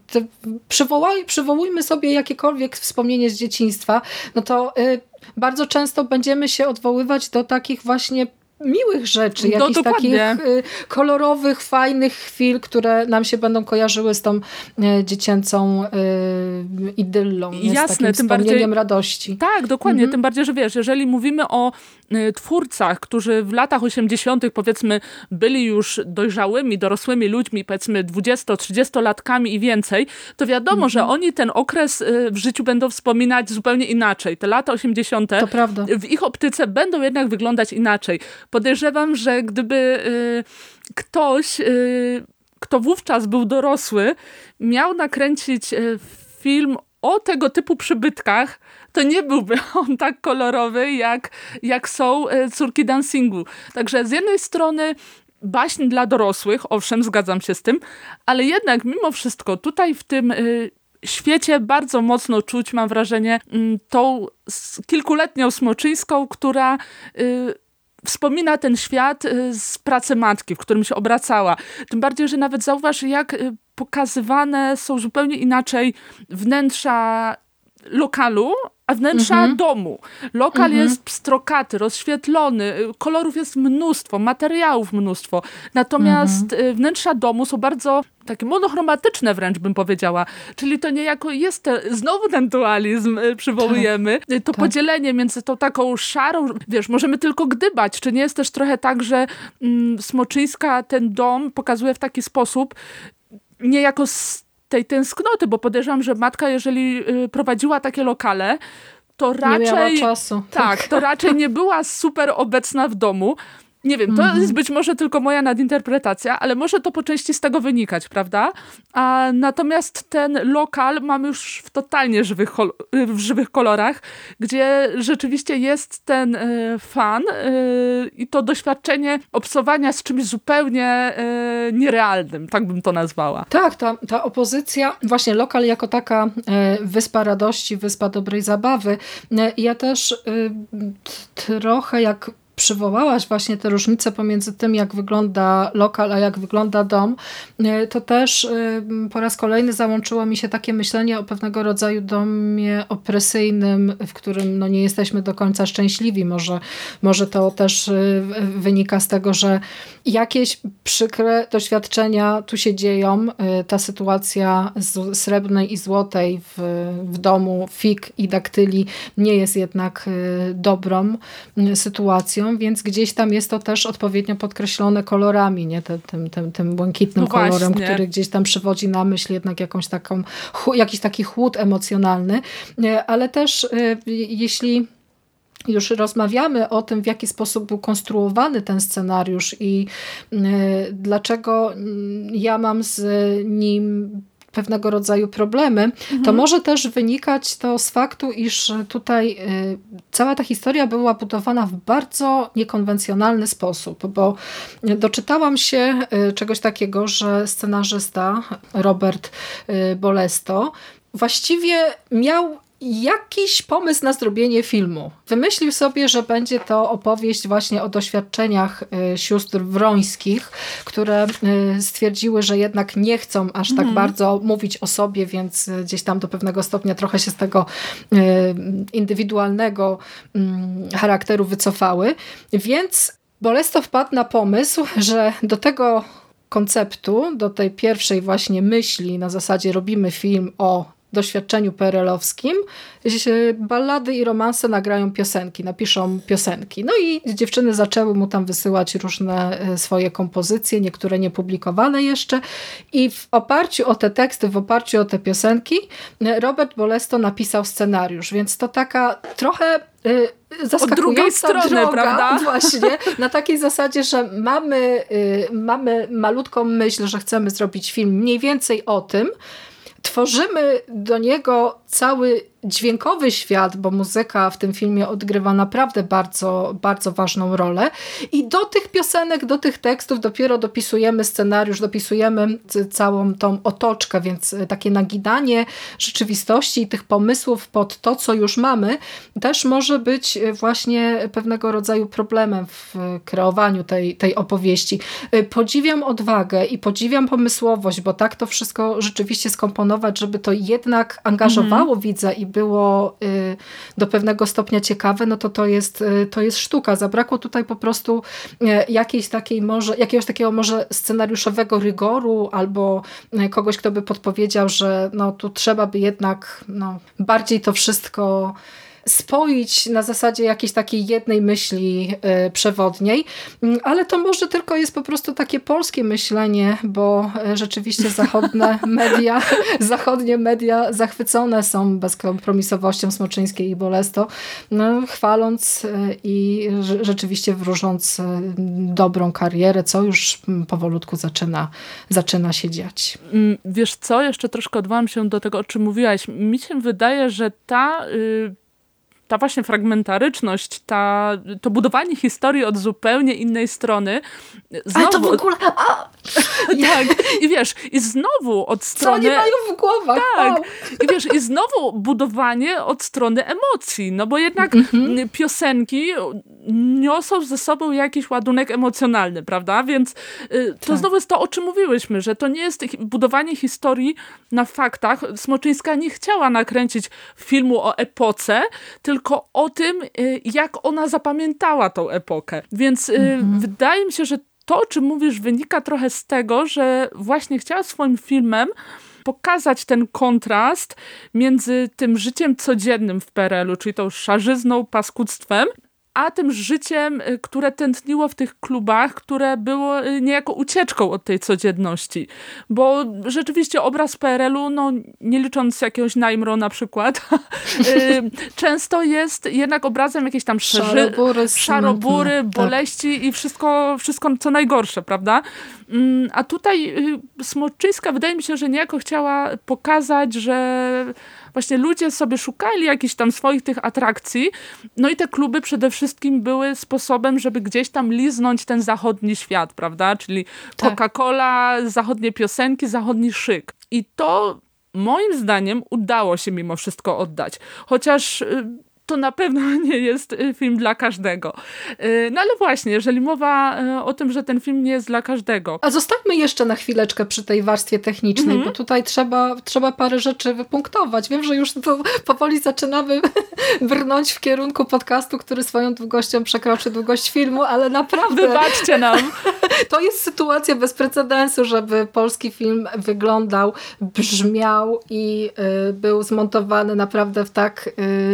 przywołaj, przywołujmy sobie jakiekolwiek wspomnienie z dzieciństwa, no to y, bardzo często będziemy się odwoływać do takich właśnie miłych rzeczy, no, jakichś takich y, kolorowych, fajnych chwil, które nam się będą kojarzyły z tą y, dziecięcą y, idyllą, Jasne, z tym bardziej radości. Tak, dokładnie, mhm. tym bardziej, że wiesz, jeżeli mówimy o twórcach, którzy w latach 80. powiedzmy byli już dojrzałymi, dorosłymi ludźmi, powiedzmy 20-30 latkami i więcej, to wiadomo, mhm. że oni ten okres w życiu będą wspominać zupełnie inaczej. Te lata 80. w ich optyce będą jednak wyglądać inaczej podejrzewam, że gdyby y, ktoś, y, kto wówczas był dorosły, miał nakręcić y, film o tego typu przybytkach, to nie byłby on tak kolorowy, jak, jak są córki dancingu. Także z jednej strony baśń dla dorosłych, owszem, zgadzam się z tym, ale jednak mimo wszystko tutaj w tym świecie bardzo mocno czuć, mam wrażenie, mm, tą kilkuletnią Smoczyńską, która wspomina ten świat y, z pracy matki, w którym się obracała. Tym bardziej, że nawet zauważ, jak y, pokazywane są zupełnie inaczej wnętrza lokalu, a wnętrza mhm. domu. Lokal mhm. jest pstrokaty, rozświetlony, kolorów jest mnóstwo, materiałów mnóstwo. Natomiast mhm. wnętrza domu są bardzo takie monochromatyczne wręcz bym powiedziała. Czyli to niejako jest te, znowu ten dualizm y, przywołujemy. Tak, to tak. podzielenie między tą taką szarą, wiesz, możemy tylko gdybać. Czy nie jest też trochę tak, że mm, Smoczyńska ten dom pokazuje w taki sposób, niejako z tej tęsknoty, bo podejrzewam, że matka, jeżeli y, prowadziła takie lokale, to raczej. Nie czasu. Tak, to raczej nie była super obecna w domu. Nie wiem, to mm -hmm. jest być może tylko moja nadinterpretacja, ale może to po części z tego wynikać, prawda? A natomiast ten lokal mamy już w totalnie żywych, w żywych kolorach, gdzie rzeczywiście jest ten y, fan y, i to doświadczenie obsowania z czymś zupełnie y, nierealnym, tak bym to nazwała. Tak, ta, ta opozycja, właśnie lokal jako taka wyspa radości, wyspa dobrej zabawy. Ja też trochę jak przywołałaś właśnie te różnice pomiędzy tym, jak wygląda lokal, a jak wygląda dom, e, to też e, po raz kolejny załączyło mi się takie myślenie o pewnego rodzaju domie opresyjnym, w którym no, nie jesteśmy do końca szczęśliwi. Może, może to też e, wynika z tego, że jakieś przykre doświadczenia tu się dzieją. Ta sytuacja z srebrnej i złotej w, w domu fig i daktyli nie jest jednak dobrą sytuacją więc gdzieś tam jest to też odpowiednio podkreślone kolorami, nie? Tym, tym, tym, tym błękitnym no kolorem, który gdzieś tam przywodzi na myśl jednak jakąś taką, jakiś taki chłód emocjonalny, ale też y, jeśli już rozmawiamy o tym, w jaki sposób był konstruowany ten scenariusz i y, dlaczego mm, ja mam z nim pewnego rodzaju problemy, mhm. to może też wynikać to z faktu, iż tutaj y, cała ta historia była budowana w bardzo niekonwencjonalny sposób, bo doczytałam się y, czegoś takiego, że scenarzysta Robert y, Bolesto właściwie miał jakiś pomysł na zrobienie filmu. Wymyślił sobie, że będzie to opowieść właśnie o doświadczeniach y, sióstr wrońskich, które y, stwierdziły, że jednak nie chcą aż tak mhm. bardzo mówić o sobie, więc y, gdzieś tam do pewnego stopnia trochę się z tego indywidualnego mm, charakteru wycofały. Więc Bolesto wpadł na pomysł, że do tego konceptu, do tej pierwszej właśnie myśli na zasadzie robimy film o doświadczeniu perelowskim ballady i romanse nagrają piosenki, napiszą piosenki. No i dziewczyny zaczęły mu tam wysyłać różne e, swoje kompozycje, niektóre niepublikowane jeszcze i w oparciu o te teksty, w oparciu o te piosenki e, Robert Bolesto napisał scenariusz, więc to taka trochę zaskakująca e, Od drugiej strony, droga, prawda? Właśnie, na takiej zasadzie, że mamy, mamy malutką myśl, że chcemy zrobić film mniej więcej o tym, tworzymy do niego cały dźwiękowy świat, bo muzyka w tym filmie odgrywa naprawdę bardzo, bardzo ważną rolę i do tych piosenek, do tych tekstów dopiero dopisujemy scenariusz, dopisujemy całą tą otoczkę, więc takie nagidanie rzeczywistości i tych pomysłów pod to, co już mamy, też może być właśnie pewnego rodzaju problemem w kreowaniu tej, tej opowieści. Podziwiam odwagę i podziwiam pomysłowość, bo tak to wszystko rzeczywiście skomponować, żeby to jednak angażowało mhm. widza i było y, do pewnego stopnia ciekawe, no to to jest, y, to jest sztuka. Zabrakło tutaj po prostu y, jakiejś takiej może, jakiegoś takiego może scenariuszowego rygoru albo kogoś, kto by podpowiedział, że no tu trzeba by jednak no, bardziej to wszystko spoić na zasadzie jakiejś takiej jednej myśli e, przewodniej, mm, ale to może tylko jest po prostu takie polskie myślenie, bo e, rzeczywiście zachodnie media, zachodnie media zachwycone są bezkompromisowością Smoczyńskiej i Bolesto, no, chwaląc e, i rzeczywiście wróżąc dobrą karierę, co już mm, powolutku zaczyna, zaczyna się dziać. Mm, wiesz co, jeszcze troszkę odwołam się do tego, o czym mówiłaś. Mi się wydaje, że ta... Y ta właśnie fragmentaryczność, ta, to budowanie historii od zupełnie innej strony. Znowu, Ale to w ogóle... A! Tak, i wiesz, i znowu od strony... Co oni mają w głowach? Tak, wow. i wiesz, i znowu budowanie od strony emocji, no bo jednak mhm. piosenki niosą ze sobą jakiś ładunek emocjonalny, prawda? Więc y, to tak. znowu jest to, o czym mówiłyśmy, że to nie jest budowanie historii na faktach. Smoczyńska nie chciała nakręcić filmu o epoce, tylko tylko o tym, y, jak ona zapamiętała tą epokę. Więc y, mhm. wydaje mi się, że to, o czym mówisz, wynika trochę z tego, że właśnie chciała swoim filmem pokazać ten kontrast między tym życiem codziennym w PRL-u, czyli tą szarzyzną, paskudztwem, a tym życiem, y, które tętniło w tych klubach, które było y, niejako ucieczką od tej codzienności. Bo rzeczywiście obraz PRL-u, no nie licząc jakiegoś Najmro na przykład, y, często jest jednak obrazem jakiejś tam szarobury, szarobury tak. boleści tak. i wszystko, wszystko co najgorsze, prawda? Mm, a tutaj Smoczyńska wydaje mi się, że niejako chciała pokazać, że właśnie ludzie sobie szukali jakichś tam swoich tych atrakcji, no i te kluby przede wszystkim były sposobem, żeby gdzieś tam liznąć ten zachodni świat, prawda? Czyli tak. Coca-Cola, zachodnie piosenki, zachodni szyk. I to moim zdaniem udało się mimo wszystko oddać. Chociaż y, to na pewno nie jest y, film dla każdego. Y, no ale właśnie, jeżeli mowa y, o tym, że ten film nie jest dla każdego. A zostawmy jeszcze na chwileczkę przy tej warstwie technicznej, mm -hmm. bo tutaj trzeba, trzeba parę rzeczy wypunktować. Wiem, że już to powoli zaczynamy brnąć w kierunku podcastu, który swoją długością przekroczy długość filmu, ale naprawdę... Wybaczcie nam. To jest sytuacja bez precedensu, żeby polski film wyglądał, brzmiał i był zmontowany naprawdę w tak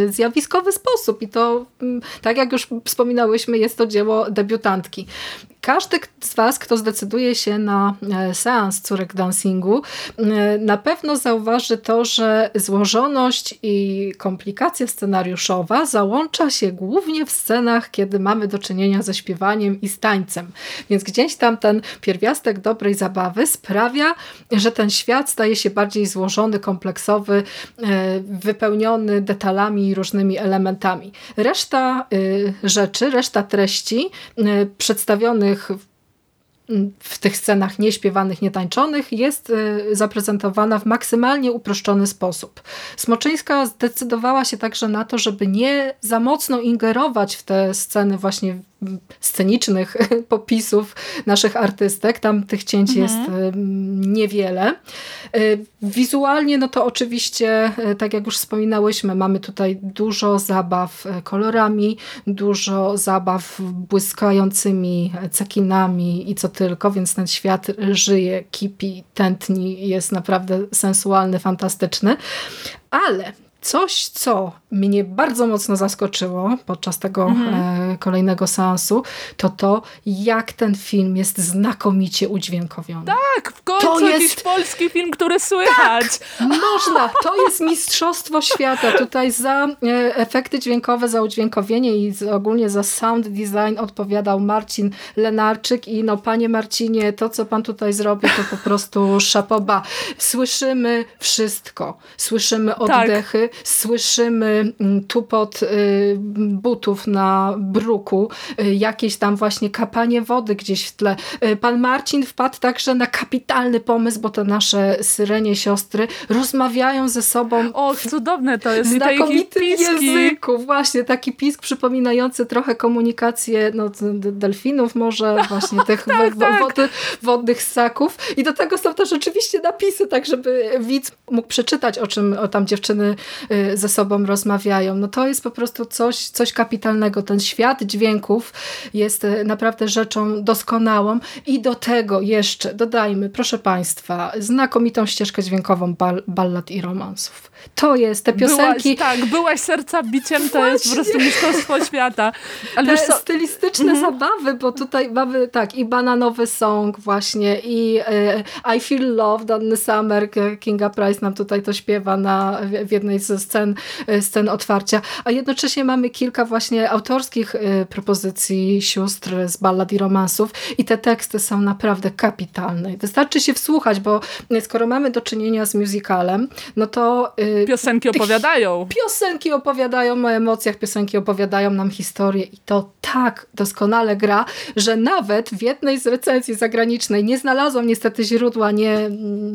zjawiskowy ciekawy sposób i to, mm, tak jak już wspominałyśmy, jest to dzieło debiutantki. Każdy z Was, kto zdecyduje się na e, seans córek dancingu, e, na pewno zauważy to, że złożoność i komplikacja scenariuszowa załącza się głównie w scenach, kiedy mamy do czynienia ze śpiewaniem i z tańcem. Więc gdzieś tam ten pierwiastek dobrej zabawy sprawia, że ten świat staje się bardziej złożony, kompleksowy, e, wypełniony detalami i różnymi elementami. Reszta rzeczy, reszta treści przedstawionych w tych scenach nieśpiewanych, nietańczonych jest y, zaprezentowana w maksymalnie uproszczony sposób. Smoczyńska zdecydowała się także na to, żeby nie za mocno ingerować w te sceny właśnie scenicznych popisów naszych artystek. Tam tych cięć mhm. jest niewiele. Y, wizualnie, no to oczywiście, y, tak jak już wspominałyśmy, mamy tutaj dużo zabaw y, kolorami, dużo zabaw błyskającymi cekinami i co tylko, więc ten świat żyje, kipi, tętni, jest naprawdę sensualny, fantastyczny. Ale coś, co mnie bardzo mocno zaskoczyło podczas tego mhm. e, kolejnego seansu, to to, jak ten film jest znakomicie udźwiękowiony. Tak, w końcu to jakiś jest... polski film, który słychać. Tak, można. To jest mistrzostwo świata. Tutaj za e, efekty dźwiękowe, za udźwiękowienie i ogólnie za sound design odpowiadał Marcin Lenarczyk i no panie Marcinie, to co pan tutaj zrobił, to po prostu szapoba. Słyszymy wszystko. Słyszymy tak. oddechy, tak. Słyszymy Mm, tupot y, butów na bruku, y, jakieś tam właśnie kapanie wody gdzieś w tle. Y, pan Marcin wpadł także na kapitalny pomysł, bo te nasze syrenie siostry rozmawiają ze sobą. O, cudowne to jest. W znakomitym języku. Właśnie, taki pisk przypominający trochę komunikację no, delfinów może, właśnie tych tak, tak. Wody, wodnych ssaków. I do tego są też oczywiście napisy, tak żeby widz mógł przeczytać, o czym o tam dziewczyny ze sobą rozmawiają. No to jest po prostu coś, coś kapitalnego. Ten świat dźwięków jest e, naprawdę rzeczą doskonałą i do tego jeszcze dodajmy, proszę Państwa, znakomitą ścieżkę dźwiękową bal ballad i romansów. To jest te piosenki... Byłaś, tak, byłaś serca biciem, to Właśnie. jest po prostu mistrzostwo świata. Ale te stylistyczne mhm. zabawy, bo tutaj mamy tak i bananowy song właśnie i e, I Feel Love, Danny Summer, Kinga Price nam tutaj to śpiewa na, w jednej ze scen, e, scen otwarcia, a jednocześnie mamy kilka właśnie autorskich e, propozycji sióstr z ballad i romansów i te teksty są naprawdę kapitalne. Wystarczy się wsłuchać, bo skoro mamy do czynienia z musicalem, no to Piosenki opowiadają. Piosenki opowiadają o emocjach, piosenki opowiadają nam historię i to tak doskonale gra, że nawet w jednej z recenzji zagranicznej, nie znalazłam niestety źródła, nie,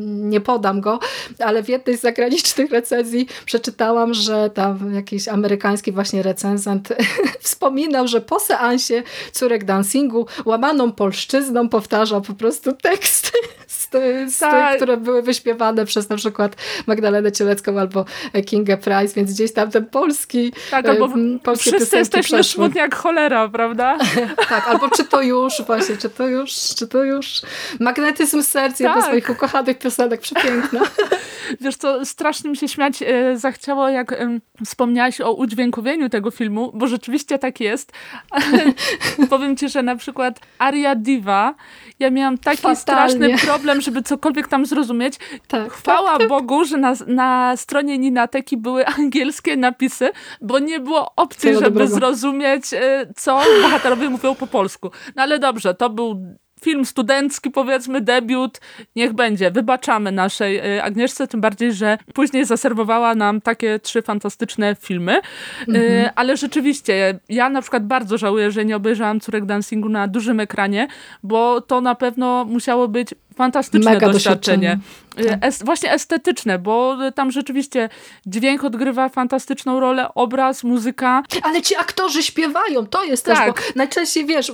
nie podam go, ale w jednej z zagranicznych recenzji przeczytałam, że tam jakiś amerykański właśnie recenzent wspominał, że po seansie córek dancingu łamaną polszczyzną powtarzał po prostu teksty z, z tak. tych, które były wyśpiewane przez na przykład Magdalenę Cielecką albo Kingę Price, więc gdzieś tam ten polski tak, albo polskie wszyscy jesteśmy przeszły. smutni jak cholera, prawda? tak, albo czy to już, właśnie, czy to już, czy to już. Magnetyzm serc, tak. jedna z moich ukochanych piosenek, przepiękna. Wiesz co, strasznie mi się śmiać e, zachciało, jak wspomniałaś o udźwiękowieniu tego filmu, bo rzeczywiście tak jest. powiem ci, że na przykład Aria Diva, ja miałam taki Fatalnie. straszny problem, żeby cokolwiek tam zrozumieć. Tak, Chwała tak, tak. Bogu, że na, na stronie Ninateki były angielskie napisy, bo nie było opcji, żeby dobrego. zrozumieć, e, co bohaterowie mówią po polsku. No ale dobrze, to był film studencki, powiedzmy, debiut, niech będzie. Wybaczamy naszej y, Agnieszce, tym bardziej, że później zaserwowała nam takie trzy fantastyczne filmy. Mhm. Ale rzeczywiście, ja na przykład bardzo żałuję, że nie obejrzałam Córek Dancingu na dużym ekranie, bo to na pewno musiało być fantastyczne Mega doświadczenie. doświadczenie. Tak. Es, właśnie estetyczne, bo tam rzeczywiście dźwięk odgrywa fantastyczną rolę, obraz, muzyka. Ale ci aktorzy śpiewają, to jest tak. też, bo tak. najczęściej wiesz,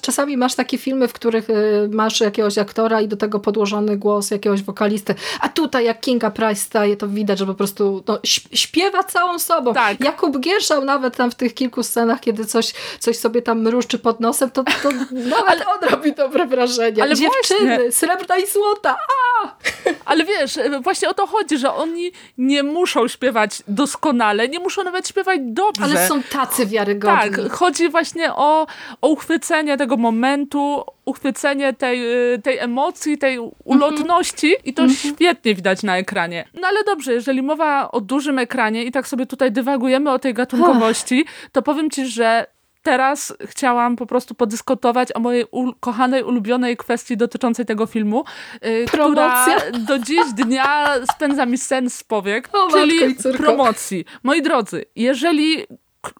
czasami masz takie filmy, w których y, masz jakiegoś aktora i do tego podłożony głos jakiegoś wokalisty, a tutaj jak Kinga Price staje, to widać, że po prostu no, śpiewa całą sobą. Tak. Jakub Gierszał nawet tam w tych kilku scenach, kiedy coś, coś sobie tam mruszczy pod nosem, to, to nawet Ale... on robi dobre wrażenie. Ale Dziewczyny, właśnie srebrna i złota. A! Ale wiesz, właśnie o to chodzi, że oni nie muszą śpiewać doskonale, nie muszą nawet śpiewać dobrze. Ale są tacy wiarygodni. Tak, chodzi właśnie o, o uchwycenie tego momentu, uchwycenie tej, y, tej emocji, tej ulotności i to świetnie widać na ekranie. No ale dobrze, jeżeli mowa o dużym ekranie i tak sobie tutaj dywagujemy o tej gatunkowości, to powiem ci, że teraz chciałam po prostu podyskutować o mojej kochanej, ulubionej kwestii dotyczącej tego filmu, yy, która do dziś dnia spędza mi sens z powiek, o, czyli promocji. Moi drodzy, jeżeli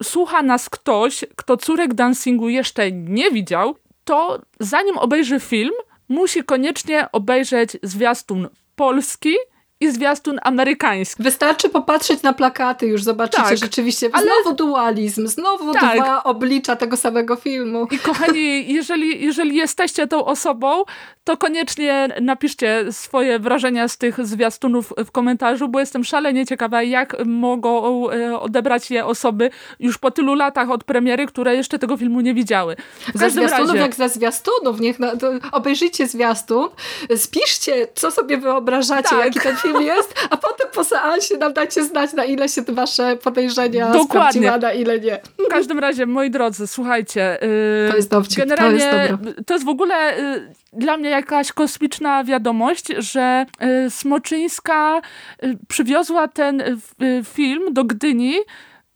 słucha nas ktoś, kto córek dancingu jeszcze nie widział, to zanim obejrzy film, musi koniecznie obejrzeć zwiastun polski i zwiastun amerykański. Wystarczy popatrzeć na plakaty, już zobaczycie tak, rzeczywiście. Ale... Znowu dualizm, znowu tak. dwa oblicza tego samego filmu. I kochani, jeżeli, jeżeli jesteście tą osobą, to koniecznie napiszcie swoje wrażenia z tych zwiastunów w komentarzu, bo jestem szalenie ciekawa, jak mogą e, odebrać je osoby już po tylu latach od premiery, które jeszcze tego filmu nie widziały. Ze zwiastunów razie... jak ze zwiastunów, niech na, obejrzyjcie zwiastun, spiszcie, co sobie wyobrażacie, tak. jaki ten film jest, a potem po seansie nam dajcie znać, na ile się wasze podejrzenia Dokładnie. a na ile nie. W każdym razie, moi drodzy, słuchajcie. Yy, to jest dowcip, generalnie, to jest. To jest w ogóle yy, dla mnie jakaś kosmiczna wiadomość, że yy, Smoczyńska y, przywiozła ten y, film do Gdyni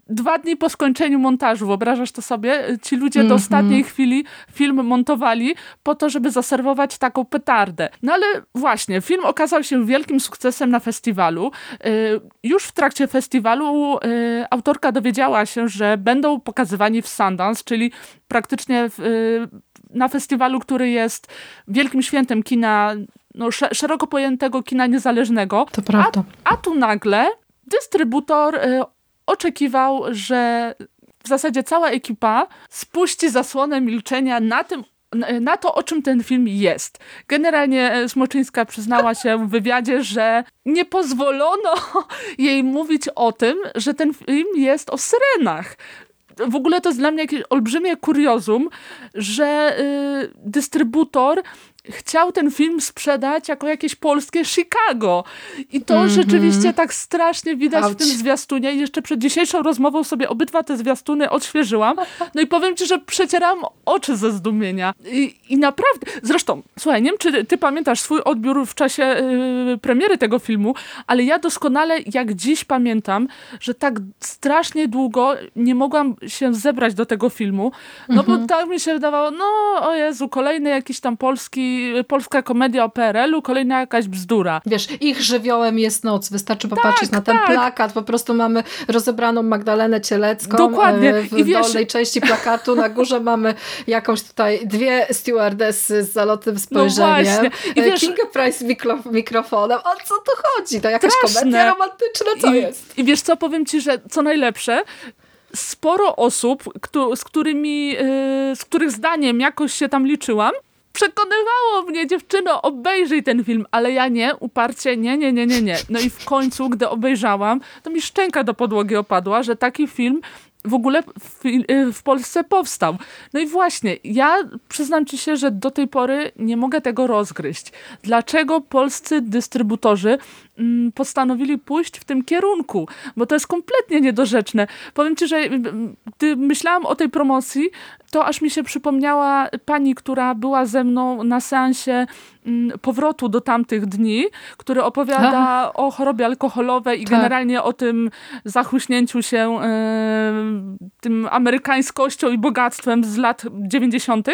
dwa dni po skończeniu montażu, wyobrażasz to sobie? Ci ludzie mm -hmm. do mhm. ostatniej chwili film montowali po to, żeby zaserwować taką petardę. No ale właśnie, film okazał się wielkim sukcesem na festiwalu. Y, już w trakcie festiwalu y, autorka dowiedziała się, że będą pokazywani w Sundance, czyli praktycznie w, y, na festiwalu, który jest wielkim świętem kina no, szeroko pojętego kina niezależnego. To prawda. A, a tu nagle dystrybutor oczekiwał, że w zasadzie cała ekipa spuści zasłonę milczenia na tym, na to, o czym ten film jest. Generalnie Smoczyńska przyznała się w wywiadzie, że nie pozwolono jej mówić o tym, że ten film jest o syrenach. W ogóle to jest dla mnie jakieś olbrzymie kuriozum, że y, dystrybutor chciał ten film sprzedać jako jakieś polskie Chicago. I to mm -hmm. rzeczywiście tak strasznie widać Auć. w tym zwiastunie. I jeszcze przed dzisiejszą rozmową sobie obydwa te zwiastuny odświeżyłam. No i powiem ci, że przecieram oczy ze zdumienia. I, i naprawdę, zresztą, słuchaj, nie wiem, czy ty pamiętasz swój odbiór w czasie yy, premiery tego filmu, ale ja doskonale jak dziś pamiętam, że tak strasznie długo nie mogłam się zebrać do tego filmu, no mm -hmm. bo mhm. tak mi się wydawało, no o Jezu, kolejny jakiś tam polski polska komedia o PRL-u, kolejna jakaś bzdura. Wiesz, ich żywiołem jest noc. Wystarczy popatrzeć tak, na ten tak. plakat. Po prostu mamy rozebraną Magdalenę Cielecką. Dokładnie. E, w I wiesz... dolnej części plakatu na górze mamy jakąś tutaj dwie stewardessy z zalotnym spojrzeniem. No I e, wiesz... Kinga Price mikro, mikrofonem. O co tu chodzi? To jakaś Straszne. komedia romantyczna? Co I, jest? I wiesz co, powiem ci, że co najlepsze, sporo osób, z którymi, z których zdaniem jakoś się tam liczyłam, przekonywało mnie, dziewczyno, obejrzyj ten film, ale ja nie, uparcie, nie, nie, nie, nie, nie. No i w końcu, gdy obejrzałam, to mi szczęka do podłogi opadła, że taki film w ogóle w, y, w, Polsce powstał. No i właśnie, ja przyznam ci się, że do tej pory nie mogę tego rozgryźć. Dlaczego polscy dystrybutorzy mm, postanowili pójść w tym kierunku? Bo to jest kompletnie niedorzeczne. Powiem ci, że y, gdy myślałam o tej promocji, to aż mi się przypomniała pani, która była ze mną na seansie mm, powrotu do tamtych dni, który opowiada o chorobie alkoholowej i tak. generalnie o tym zachłyśnięciu się tym amerykańskością i bogactwem z lat 90.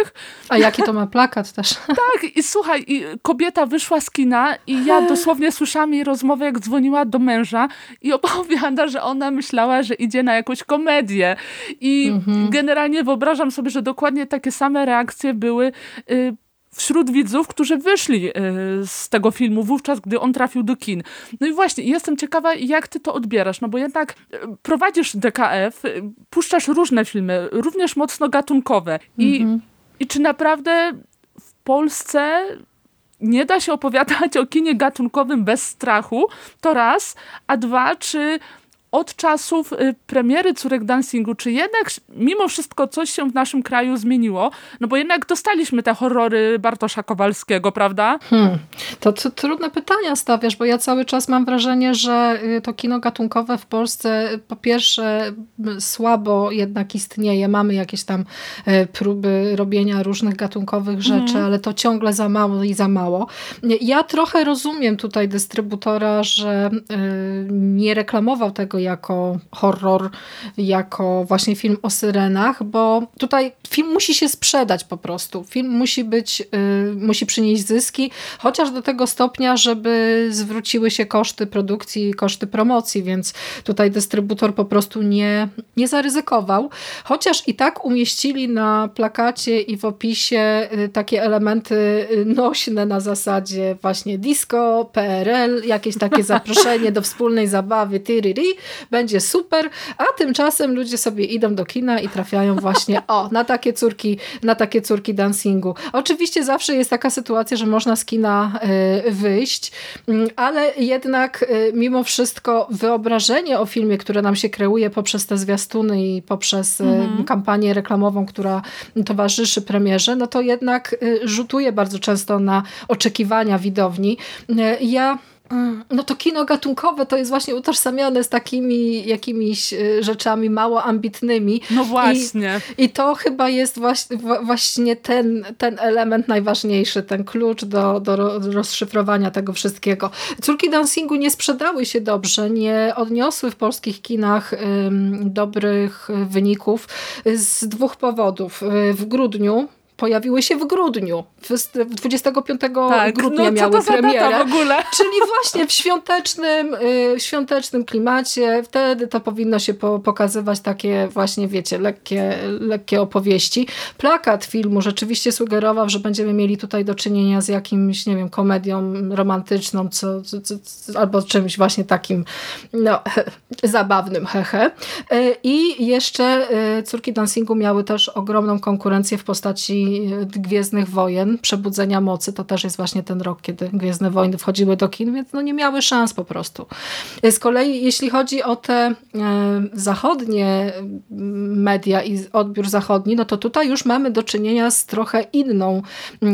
A jaki to ma plakat też. Tak, i słuchaj, i kobieta wyszła z kina i ja dosłownie słyszałam jej rozmowę, jak dzwoniła do męża i opowiada, że ona myślała, że idzie na jakąś komedię. I mhm. generalnie wyobrażam sobie, że dokładnie takie same reakcje były y, wśród widzów, którzy wyszli y, z tego filmu wówczas, gdy on trafił do kin. No i właśnie, jestem ciekawa, jak ty to odbierasz, no bo jednak y, prowadzisz DKF, puszczasz różne filmy, również mocno gatunkowe. I, mhm. i czy naprawdę w Polsce nie da się opowiadać o kinie gatunkowym bez strachu, to raz, a dwa, czy od czasów y, premiery Córek Dancingu, czy jednak mimo wszystko coś się w naszym kraju zmieniło? No bo jednak dostaliśmy te horrory Bartosza Kowalskiego, prawda? Hmm. To, to trudne pytania stawiasz, bo ja cały czas mam wrażenie, że y, to kino gatunkowe w Polsce po pierwsze słabo jednak istnieje. Mamy jakieś tam y, próby robienia różnych gatunkowych rzeczy, mhm. ale to ciągle za mało i za mało. Ja trochę rozumiem tutaj dystrybutora, że nie reklamował tego jako horror, jako właśnie film o syrenach, bo tutaj film musi się sprzedać po prostu. Film musi być, y, musi przynieść zyski, chociaż do tego stopnia, żeby zwróciły się koszty produkcji, koszty promocji, więc tutaj dystrybutor po prostu nie, nie zaryzykował. Chociaż i tak umieścili na plakacie i w opisie y, takie elementy y, nośne na zasadzie właśnie disco, PRL, jakieś takie zaproszenie do wspólnej zabawy, tyriri, będzie super, a tymczasem ludzie sobie idą do kina i trafiają właśnie o, na takie córki, na takie córki dancingu. Oczywiście zawsze jest taka sytuacja, że można z kina y, wyjść, mm, ale jednak y, mimo wszystko wyobrażenie o filmie, które nam się kreuje poprzez te zwiastuny i poprzez y, mhm. kampanię reklamową, która towarzyszy premierze, no to jednak rzutuje bardzo często na oczekiwania widowni. Ja no to kino gatunkowe to jest właśnie utożsamiane z takimi jakimiś y, rzeczami mało ambitnymi. No właśnie. I, i to chyba jest właśnie, właśnie ten, ten element najważniejszy, ten klucz do, do rozszyfrowania tego wszystkiego. Córki dancingu nie sprzedały się dobrze, nie odniosły w polskich kinach dobrych wyników z dwóch powodów. Y, w grudniu pojawiły się w grudniu. 25 tak, grudnia no, miały premierę. w ogóle? Czyli właśnie w świątecznym, y, w świątecznym klimacie. Wtedy to powinno się po, pokazywać takie właśnie, wiecie, lekkie, lekkie opowieści. Plakat filmu rzeczywiście sugerował, że będziemy mieli tutaj do czynienia z jakimś, nie wiem, komedią romantyczną, co, co, co albo czymś właśnie takim no, zabawnym, hehe. Y, I jeszcze y, Córki Dancingu miały też ogromną konkurencję w postaci Gwiezdnych Wojen, Przebudzenia Mocy, to też jest właśnie ten rok, kiedy Gwiezdne Wojny wchodziły do kin, więc no nie miały szans po prostu. Z kolei jeśli chodzi o te e, zachodnie media i odbiór zachodni, no to tutaj już mamy do czynienia z trochę inną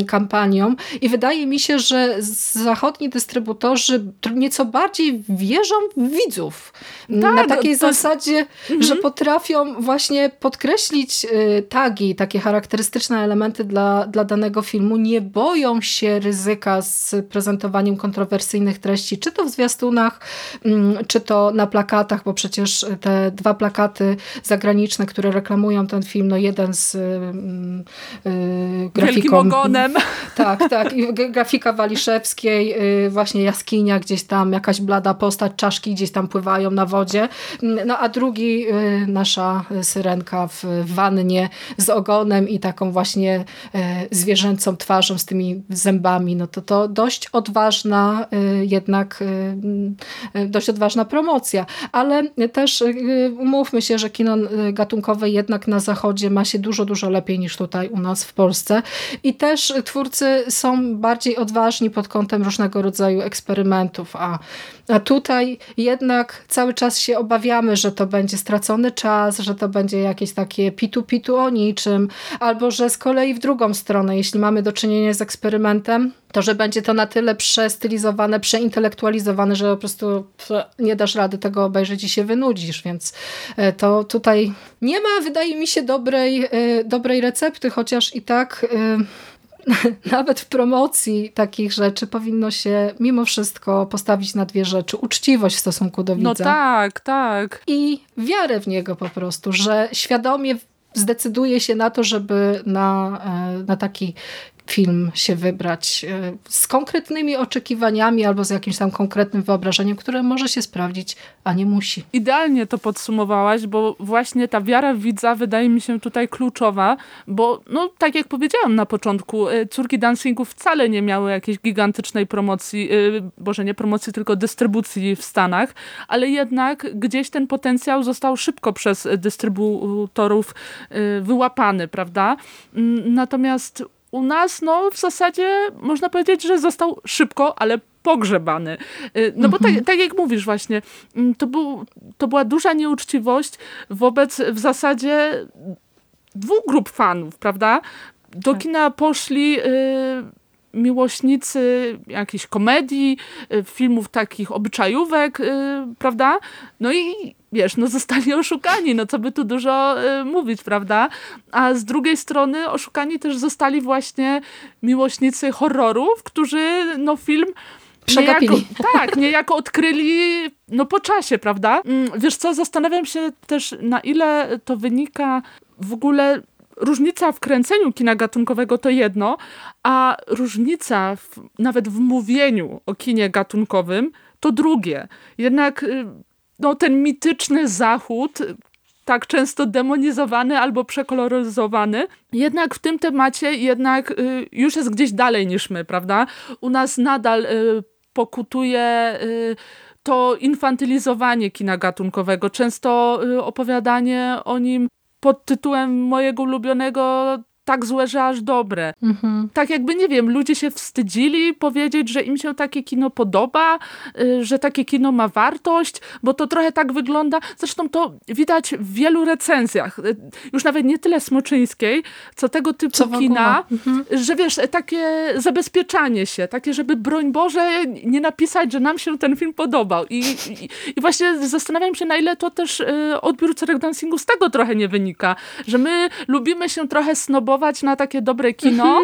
kampanią i wydaje mi się, że zachodni dystrybutorzy nieco bardziej wierzą w widzów. Tak, na takiej to... zasadzie, mhm. że potrafią właśnie podkreślić e, tagi, takie charakterystyczne elementy elementy dla, dla danego filmu, nie boją się ryzyka z prezentowaniem kontrowersyjnych treści, czy to w zwiastunach, mm, czy to na plakatach, bo przecież te dwa plakaty zagraniczne, które reklamują ten film, no jeden z yy, grafiką... Wielkim ogonem. Tak, tak. Grafika Waliszewskiej, yy, właśnie jaskinia gdzieś tam, jakaś blada postać, czaszki gdzieś tam pływają na wodzie. No a drugi, yy, nasza syrenka w wannie z ogonem i taką właśnie E, zwierzęcą twarzą z tymi zębami, no to to dość odważna e, jednak, e, dość odważna promocja. Ale też umówmy się, że kino gatunkowe jednak na zachodzie ma się dużo, dużo lepiej niż tutaj u nas w Polsce. I też twórcy są bardziej odważni pod kątem różnego rodzaju eksperymentów, a, a tutaj jednak cały czas się obawiamy, że to będzie stracony czas, że to będzie jakieś takie pitu-pitu o niczym, albo że z kolei kolei w drugą stronę, jeśli mamy do czynienia z eksperymentem, to że będzie to na tyle przestylizowane, przeintelektualizowane, że po prostu nie dasz rady tego obejrzeć i się wynudzisz, więc e, to tutaj nie ma, wydaje mi się, dobrej, e, dobrej recepty, chociaż i tak e, nawet w promocji takich rzeczy powinno się mimo wszystko postawić na dwie rzeczy. Uczciwość w stosunku do no widza. No tak, tak. I wiarę w niego po prostu, że świadomie zdecyduje się na to, żeby na, e, na taki film się wybrać e, z konkretnymi oczekiwaniami albo z jakimś tam konkretnym wyobrażeniem, które może się sprawdzić, a nie musi. Idealnie to podsumowałaś, bo właśnie ta wiara widza wydaje mi się tutaj kluczowa, bo no tak jak powiedziałam na początku, e, Córki Dancingu wcale nie miały jakiejś gigantycznej promocji, boże nie promocji, tylko dystrybucji w Stanach, ale jednak gdzieś ten potencjał został szybko przez dystrybutorów wyłapany, prawda? Mm, natomiast u nas no w zasadzie można powiedzieć, że został szybko, ale pogrzebany. Y, no bo tak, Mhm. tak jak mówisz właśnie, mm, to, był, to była duża nieuczciwość wobec w zasadzie dwóch grup fanów, prawda? Do Tak. kina poszli y, miłośnicy jakiejś komedii, y, filmów takich obyczajówek, prawda? No i wiesz, no zostali oszukani, no co by tu dużo y, mówić, prawda? A z drugiej strony oszukani też zostali właśnie miłośnicy horrorów, którzy no film Przegapili. Niejako, tak, niejako odkryli no po czasie, prawda? Mm, Wiesz co, zastanawiam się też na ile to wynika w ogóle różnica w kręceniu kina gatunkowego to jedno, a różnica w, nawet w mówieniu o kinie gatunkowym to drugie. Jednak y, no, ten mityczny zachód tak często demonizowany albo przekoloryzowany, jednak w tym temacie jednak y, już jest gdzieś dalej niż my, prawda? U nas nadal y, pokutuje y, to infantylizowanie kina gatunkowego, często y, opowiadanie o nim pod tytułem mojego ulubionego tak złe, że aż dobre. Mhm. Tak jakby, nie wiem, ludzie się wstydzili powiedzieć, że im się takie kino podoba, y, że takie kino ma wartość, bo to trochę tak wygląda. Zresztą to widać w wielu recenzjach, y, już nawet nie tyle Smoczyńskiej, co tego typu Co kina, Mhm. że wiesz, takie zabezpieczanie się, takie, żeby broń Boże nie napisać, że nam się ten film podobał. I, i, i właśnie zastanawiam się, na ile to też y, odbiór Cerek Dancingu z tego trochę nie wynika, że my lubimy się trochę snobować na takie dobre kino,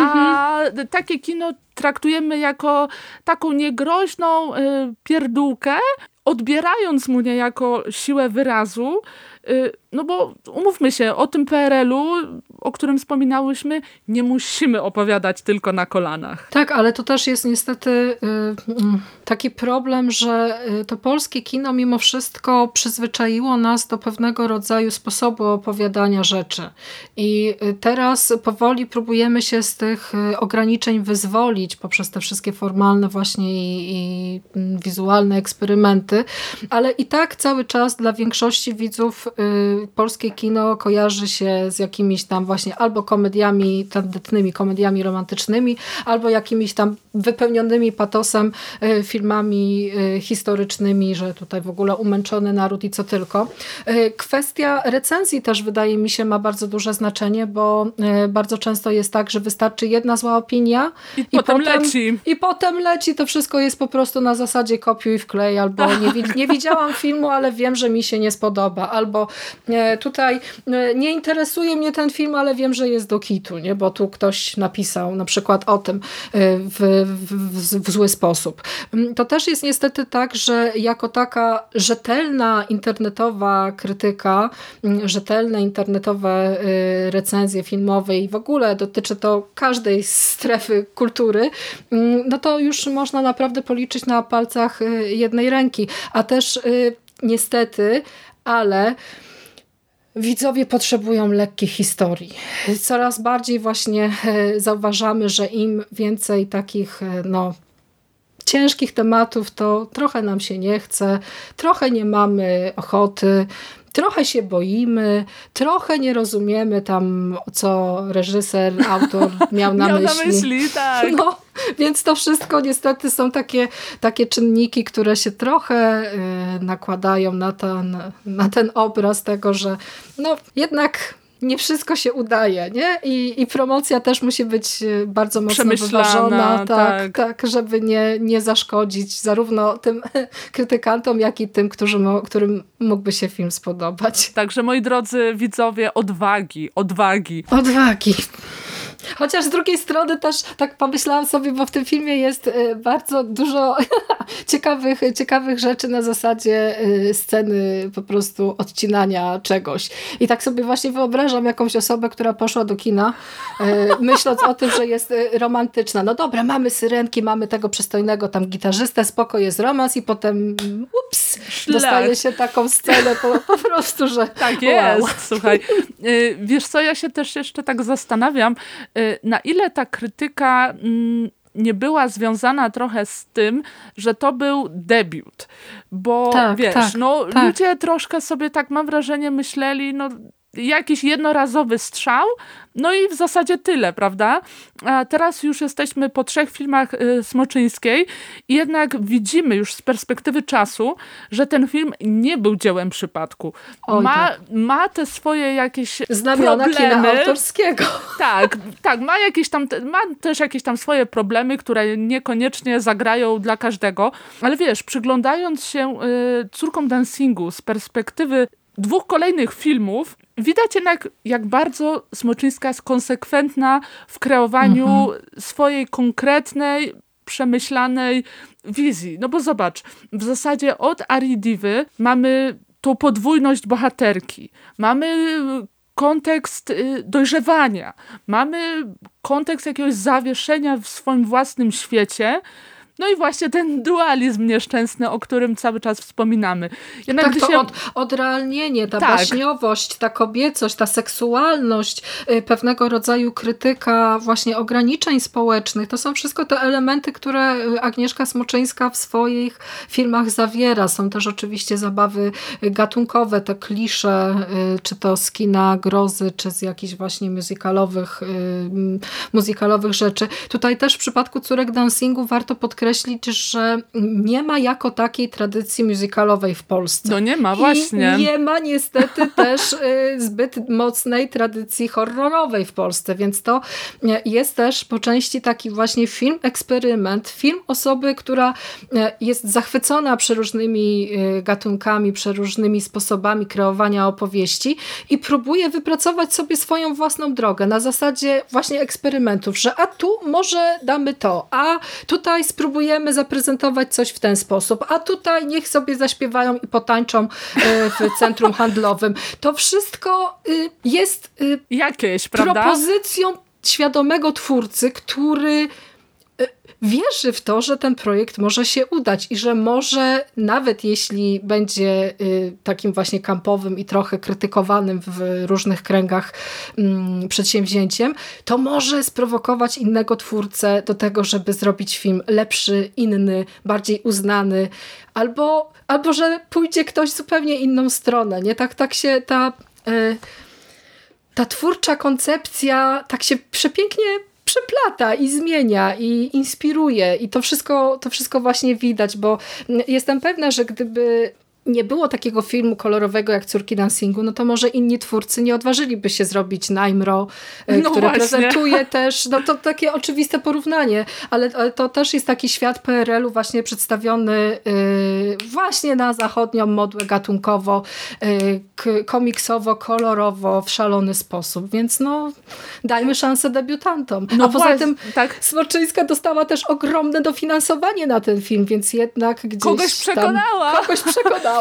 a takie kino traktujemy jako taką niegroźną y, pierdółkę, odbierając mu niejako siłę wyrazu, no bo umówmy się, o tym PRL-u, o którym wspominałyśmy, nie musimy opowiadać tylko na kolanach. Tak, ale to też jest niestety y, mm, taki problem, że y, to polskie kino mimo wszystko przyzwyczaiło nas do pewnego rodzaju sposobu opowiadania rzeczy. I y, teraz powoli próbujemy się z tych y, ograniczeń wyzwolić poprzez te wszystkie formalne właśnie i, i mm, wizualne eksperymenty, ale i tak cały czas dla większości widzów y, polskie kino kojarzy się z jakimiś tam właśnie albo komediami tandetnymi, komediami romantycznymi, albo jakimiś tam wypełnionymi patosem y, filmami y, historycznymi, że tutaj w ogóle umęczony naród i co tylko. Y, Kwestia recenzji też wydaje mi się ma bardzo duże znaczenie, bo y, bardzo często jest tak, że wystarczy jedna zła opinia I, potem, leci. i potem leci, to wszystko jest po prostu na zasadzie kopiuj wklej, albo nie, nie widziałam filmu, ale wiem, że mi się nie spodoba, albo e, tutaj e, nie interesuje mnie ten film, ale wiem, że jest do kitu, nie? bo tu ktoś napisał na przykład o tym e, w, w, w, zły sposób. Mm, To też jest niestety tak, że jako taka rzetelna internetowa krytyka, mm, rzetelne internetowe recenzje filmowe i w ogóle dotyczy to każdej strefy kultury, mm, no to już można naprawdę policzyć na palcach jednej ręki. A też niestety, ale widzowie potrzebują lekkich historii. Coraz bardziej właśnie e, zauważamy, że im więcej takich e, no, ciężkich tematów, to trochę nam się nie chce, trochę nie mamy ochoty, trochę się boimy, trochę nie rozumiemy tam, co reżyser, autor miał na Miał myśli. na myśli, tak. No, więc to wszystko niestety są takie, takie czynniki, które się trochę y, nakładają na ten, na ten obraz tego, że no jednak nie wszystko się udaje, nie? I, i promocja też musi być y, bardzo mocno wyważona, tak, tak. tak, żeby nie, nie zaszkodzić zarówno tym krytykantom, jak i tym, którzy, którym mógłby się film spodobać. Także moi drodzy widzowie, odwagi, odwagi. Odwagi. Chociaż z drugiej strony też tak pomyślałam sobie, bo w tym filmie jest y, bardzo dużo ciekawych, ciekawych rzeczy na zasadzie y, sceny po prostu odcinania czegoś. I tak sobie właśnie wyobrażam jakąś osobę, która poszła do kina, y, myśląc o tym, że jest romantyczna. No dobra, mamy syrenki, mamy tego przystojnego tam gitarzystę, spoko jest romans i potem ups, Szlak. dostaje się taką scenę po, po prostu, że Tak jest, wow. słuchaj. Wiesz co, ja się też jeszcze tak zastanawiam, na ile ta krytyka mm, nie była związana trochę z tym, że to był debiut. Bo Tak, wiesz, tak, no tak. ludzie troszkę sobie tak mam wrażenie myśleli, no jakiś jednorazowy strzał, no i w zasadzie tyle, prawda? A teraz już jesteśmy po trzech filmach y, Smoczyńskiej i jednak widzimy już z perspektywy czasu, że ten film nie był dziełem przypadku. Oj, ma, tak. ma te swoje jakieś Znamiona problemy. kina autorskiego. Tak, tak, ma jakieś tam, ma też jakieś tam swoje problemy, które niekoniecznie zagrają dla każdego, ale wiesz, przyglądając się y, córkom dancingu z perspektywy dwóch kolejnych filmów, widać jednak, jak bardzo Smoczyńska jest konsekwentna w kreowaniu swojej konkretnej, przemyślanej wizji. No bo zobacz, w zasadzie od Ari Divy mamy tą podwójność bohaterki. Mamy kontekst y, dojrzewania. Mamy kontekst jakiegoś zawieszenia w swoim własnym świecie. No i właśnie ten dualizm nieszczęsny, o którym cały czas wspominamy. Jednak Tak, to się... od, odrealnienie, ta Tak. baśniowość, ta kobiecość, ta seksualność, y, pewnego rodzaju krytyka właśnie ograniczeń społecznych, to są wszystko te elementy, które y, Agnieszka Smoczyńska w swoich filmach zawiera. Są też oczywiście zabawy y, gatunkowe, te klisze, czy to z kina grozy, czy z jakichś właśnie musicalowych, y, m, musicalowych rzeczy. Tutaj też w przypadku Córek Dancingu warto podkreślić, że nie ma jako takiej tradycji musicalowej w Polsce. No nie ma, właśnie. I nie ma niestety też y, zbyt mocnej tradycji horrorowej w Polsce, więc to y, jest też po części taki właśnie film eksperyment, film osoby, która y, jest zachwycona przeróżnymi gatunkami, przeróżnymi sposobami kreowania opowieści i próbuje wypracować sobie swoją własną drogę na zasadzie właśnie eksperymentów, że a tu może damy to, a tutaj spróbujemy zaprezentować coś w ten sposób, a tutaj niech sobie zaśpiewają i potańczą y, w centrum handlowym. To wszystko y, jest y, Jakieś, prawda? propozycją świadomego twórcy, który wierzy w to, że ten projekt może się udać i że może, nawet jeśli będzie y, takim właśnie kampowym i trochę krytykowanym w różnych kręgach mm, przedsięwzięciem, to może sprowokować innego twórcę do tego, żeby zrobić film lepszy, inny, bardziej uznany, albo, albo że pójdzie ktoś zupełnie inną stronę. Nie tak, tak się ta... y, ta twórcza koncepcja tak się przepięknie przeplata i zmienia i inspiruje. I to wszystko, to wszystko właśnie widać, bo jestem pewna, że gdyby nie było takiego filmu kolorowego jak Córki Dancingu, no to może inni twórcy nie odważyliby się zrobić Najmro, e, No które właśnie. prezentuje też, no to takie oczywiste porównanie, ale, ale to też jest taki świat PRL-u właśnie przedstawiony y, właśnie na zachodnią modłę gatunkowo, y, k- komiksowo, kolorowo, w szalony sposób, więc no dajmy szansę debiutantom. No A poza właśnie, tym tak. Smoczyńska dostała też ogromne dofinansowanie na ten film, więc jednak gdzieś Kogoś przekonała. Tam, kogoś przekonała.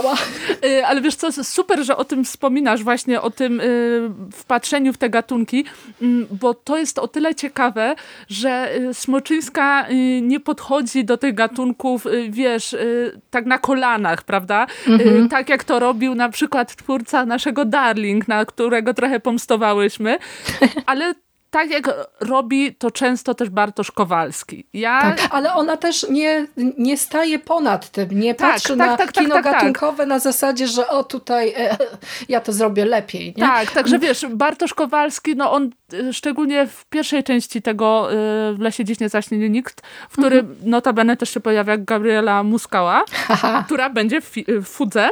Y, Ale wiesz co, super, że o tym wspominasz, właśnie o tym y, wpatrzeniu w te gatunki, mm, bo to jest o tyle ciekawe, że y, Smoczyńska nie podchodzi do tych gatunków, wiesz, tak na kolanach, prawda? Y, Tak jak to robił na przykład twórca naszego Darling, na którego trochę pomstowałyśmy, ale tak jak robi to często też Bartosz Kowalski. Ja Tak, ale ona też nie, nie staje ponad tym, nie Tak, patrzy tak, na tak, tak, kino tak, tak. gatunkowe na zasadzie, że o tutaj e, ja to zrobię lepiej. Nie? Tak, także wiesz, Bartosz Kowalski, no on szczególnie w pierwszej części tego y, W lesie dziś nie zaśnie nikt, w którym notabene też się pojawia Gabriela Muskała, która będzie w, fi- w Fudze,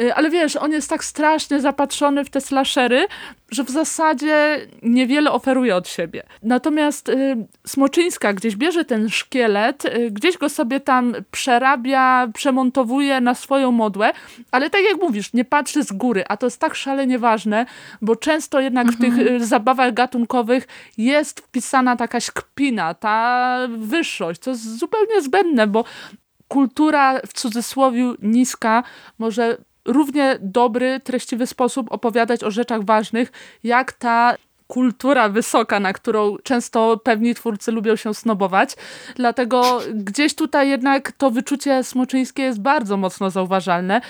Y, ale wiesz, on jest tak strasznie zapatrzony w te slashery, że w zasadzie niewiele oferuje od siebie. Natomiast y, Smoczyńska gdzieś bierze ten szkielet, y, gdzieś go sobie tam przerabia, przemontowuje na swoją modłę, ale tak jak mówisz, nie patrzy z góry, a to jest tak szalenie ważne, bo często jednak w tych y, zabawach gatunkowych jest wpisana taka kpina, ta wyższość, co jest zupełnie zbędne, bo kultura w cudzysłowie niska może równie dobry, treściwy sposób opowiadać o rzeczach ważnych, jak ta kultura wysoka, na którą często pewni twórcy lubią się snobować. Dlatego gdzieś tutaj jednak to wyczucie smoczyńskie jest bardzo mocno zauważalne,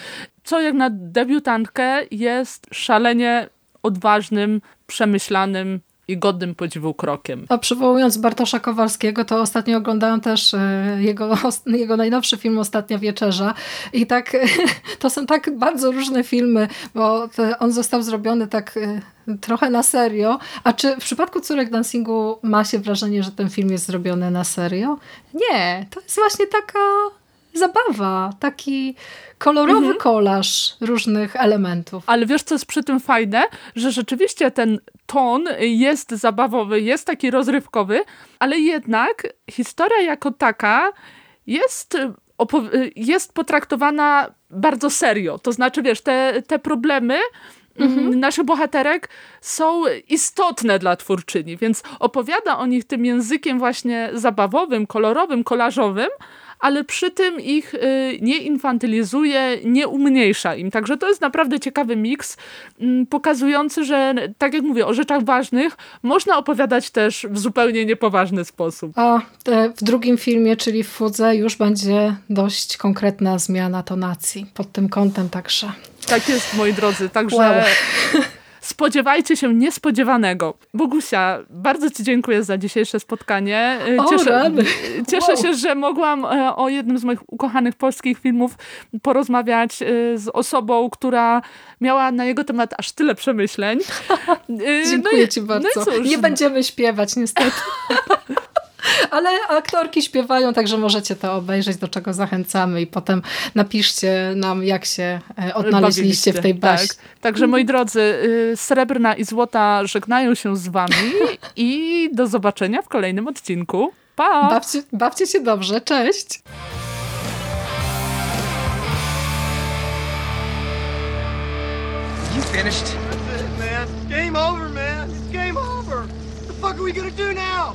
co jak na debiutantkę jest szalenie odważnym, przemyślanym i godnym podziwu krokiem. A przywołując Bartosza Kowalskiego, to ostatnio oglądałam też e, jego, jego najnowszy film Ostatnia Wieczerza i tak to są tak bardzo różne filmy, bo on został zrobiony tak e, trochę na serio. A czy w przypadku Córek Dancingu ma się wrażenie, że ten film jest zrobiony na serio? Nie, to jest właśnie taka zabawa, taki kolorowy kolaż różnych elementów. Ale wiesz, co jest przy tym fajne? Że rzeczywiście ten ton jest zabawowy, jest taki rozrywkowy, ale jednak historia jako taka jest, jest potraktowana bardzo serio. To znaczy, wiesz, te, te problemy mm, naszych bohaterek są istotne dla twórczyni, więc opowiada o nich tym językiem właśnie zabawowym, kolorowym, kolażowym, ale przy tym ich y, nie infantylizuje, nie umniejsza im. Także to jest naprawdę ciekawy miks, mm, pokazujący, że tak jak mówię, o rzeczach ważnych można opowiadać też w zupełnie niepoważny sposób. A w drugim filmie, czyli w Fudze, już będzie dość konkretna zmiana tonacji pod tym kątem także. Tak jest, moi drodzy. Także Wow. spodziewajcie się niespodziewanego. Bogusia, bardzo Ci dziękuję za dzisiejsze spotkanie. Y, O, rany. cieszę Wow. się, że mogłam e, o jednym z moich ukochanych polskich filmów porozmawiać e, z osobą, która miała na jego temat aż tyle przemyśleń. Y, Dziękuję i- ci bardzo. No cóż, Nie będziemy śpiewać niestety. Ale aktorki śpiewają, także możecie to obejrzeć, do czego zachęcamy i potem napiszcie nam, jak się e, odnaleźliście w tej baśni. Tak. Także moi drodzy, y, Srebrna i Złota żegnają się z wami i do zobaczenia w kolejnym odcinku. Pa! Bawcie, bawcie się dobrze, cześć! You finished? That's it, man. Game over, man. It's game over. What the fuck are we gonna do now?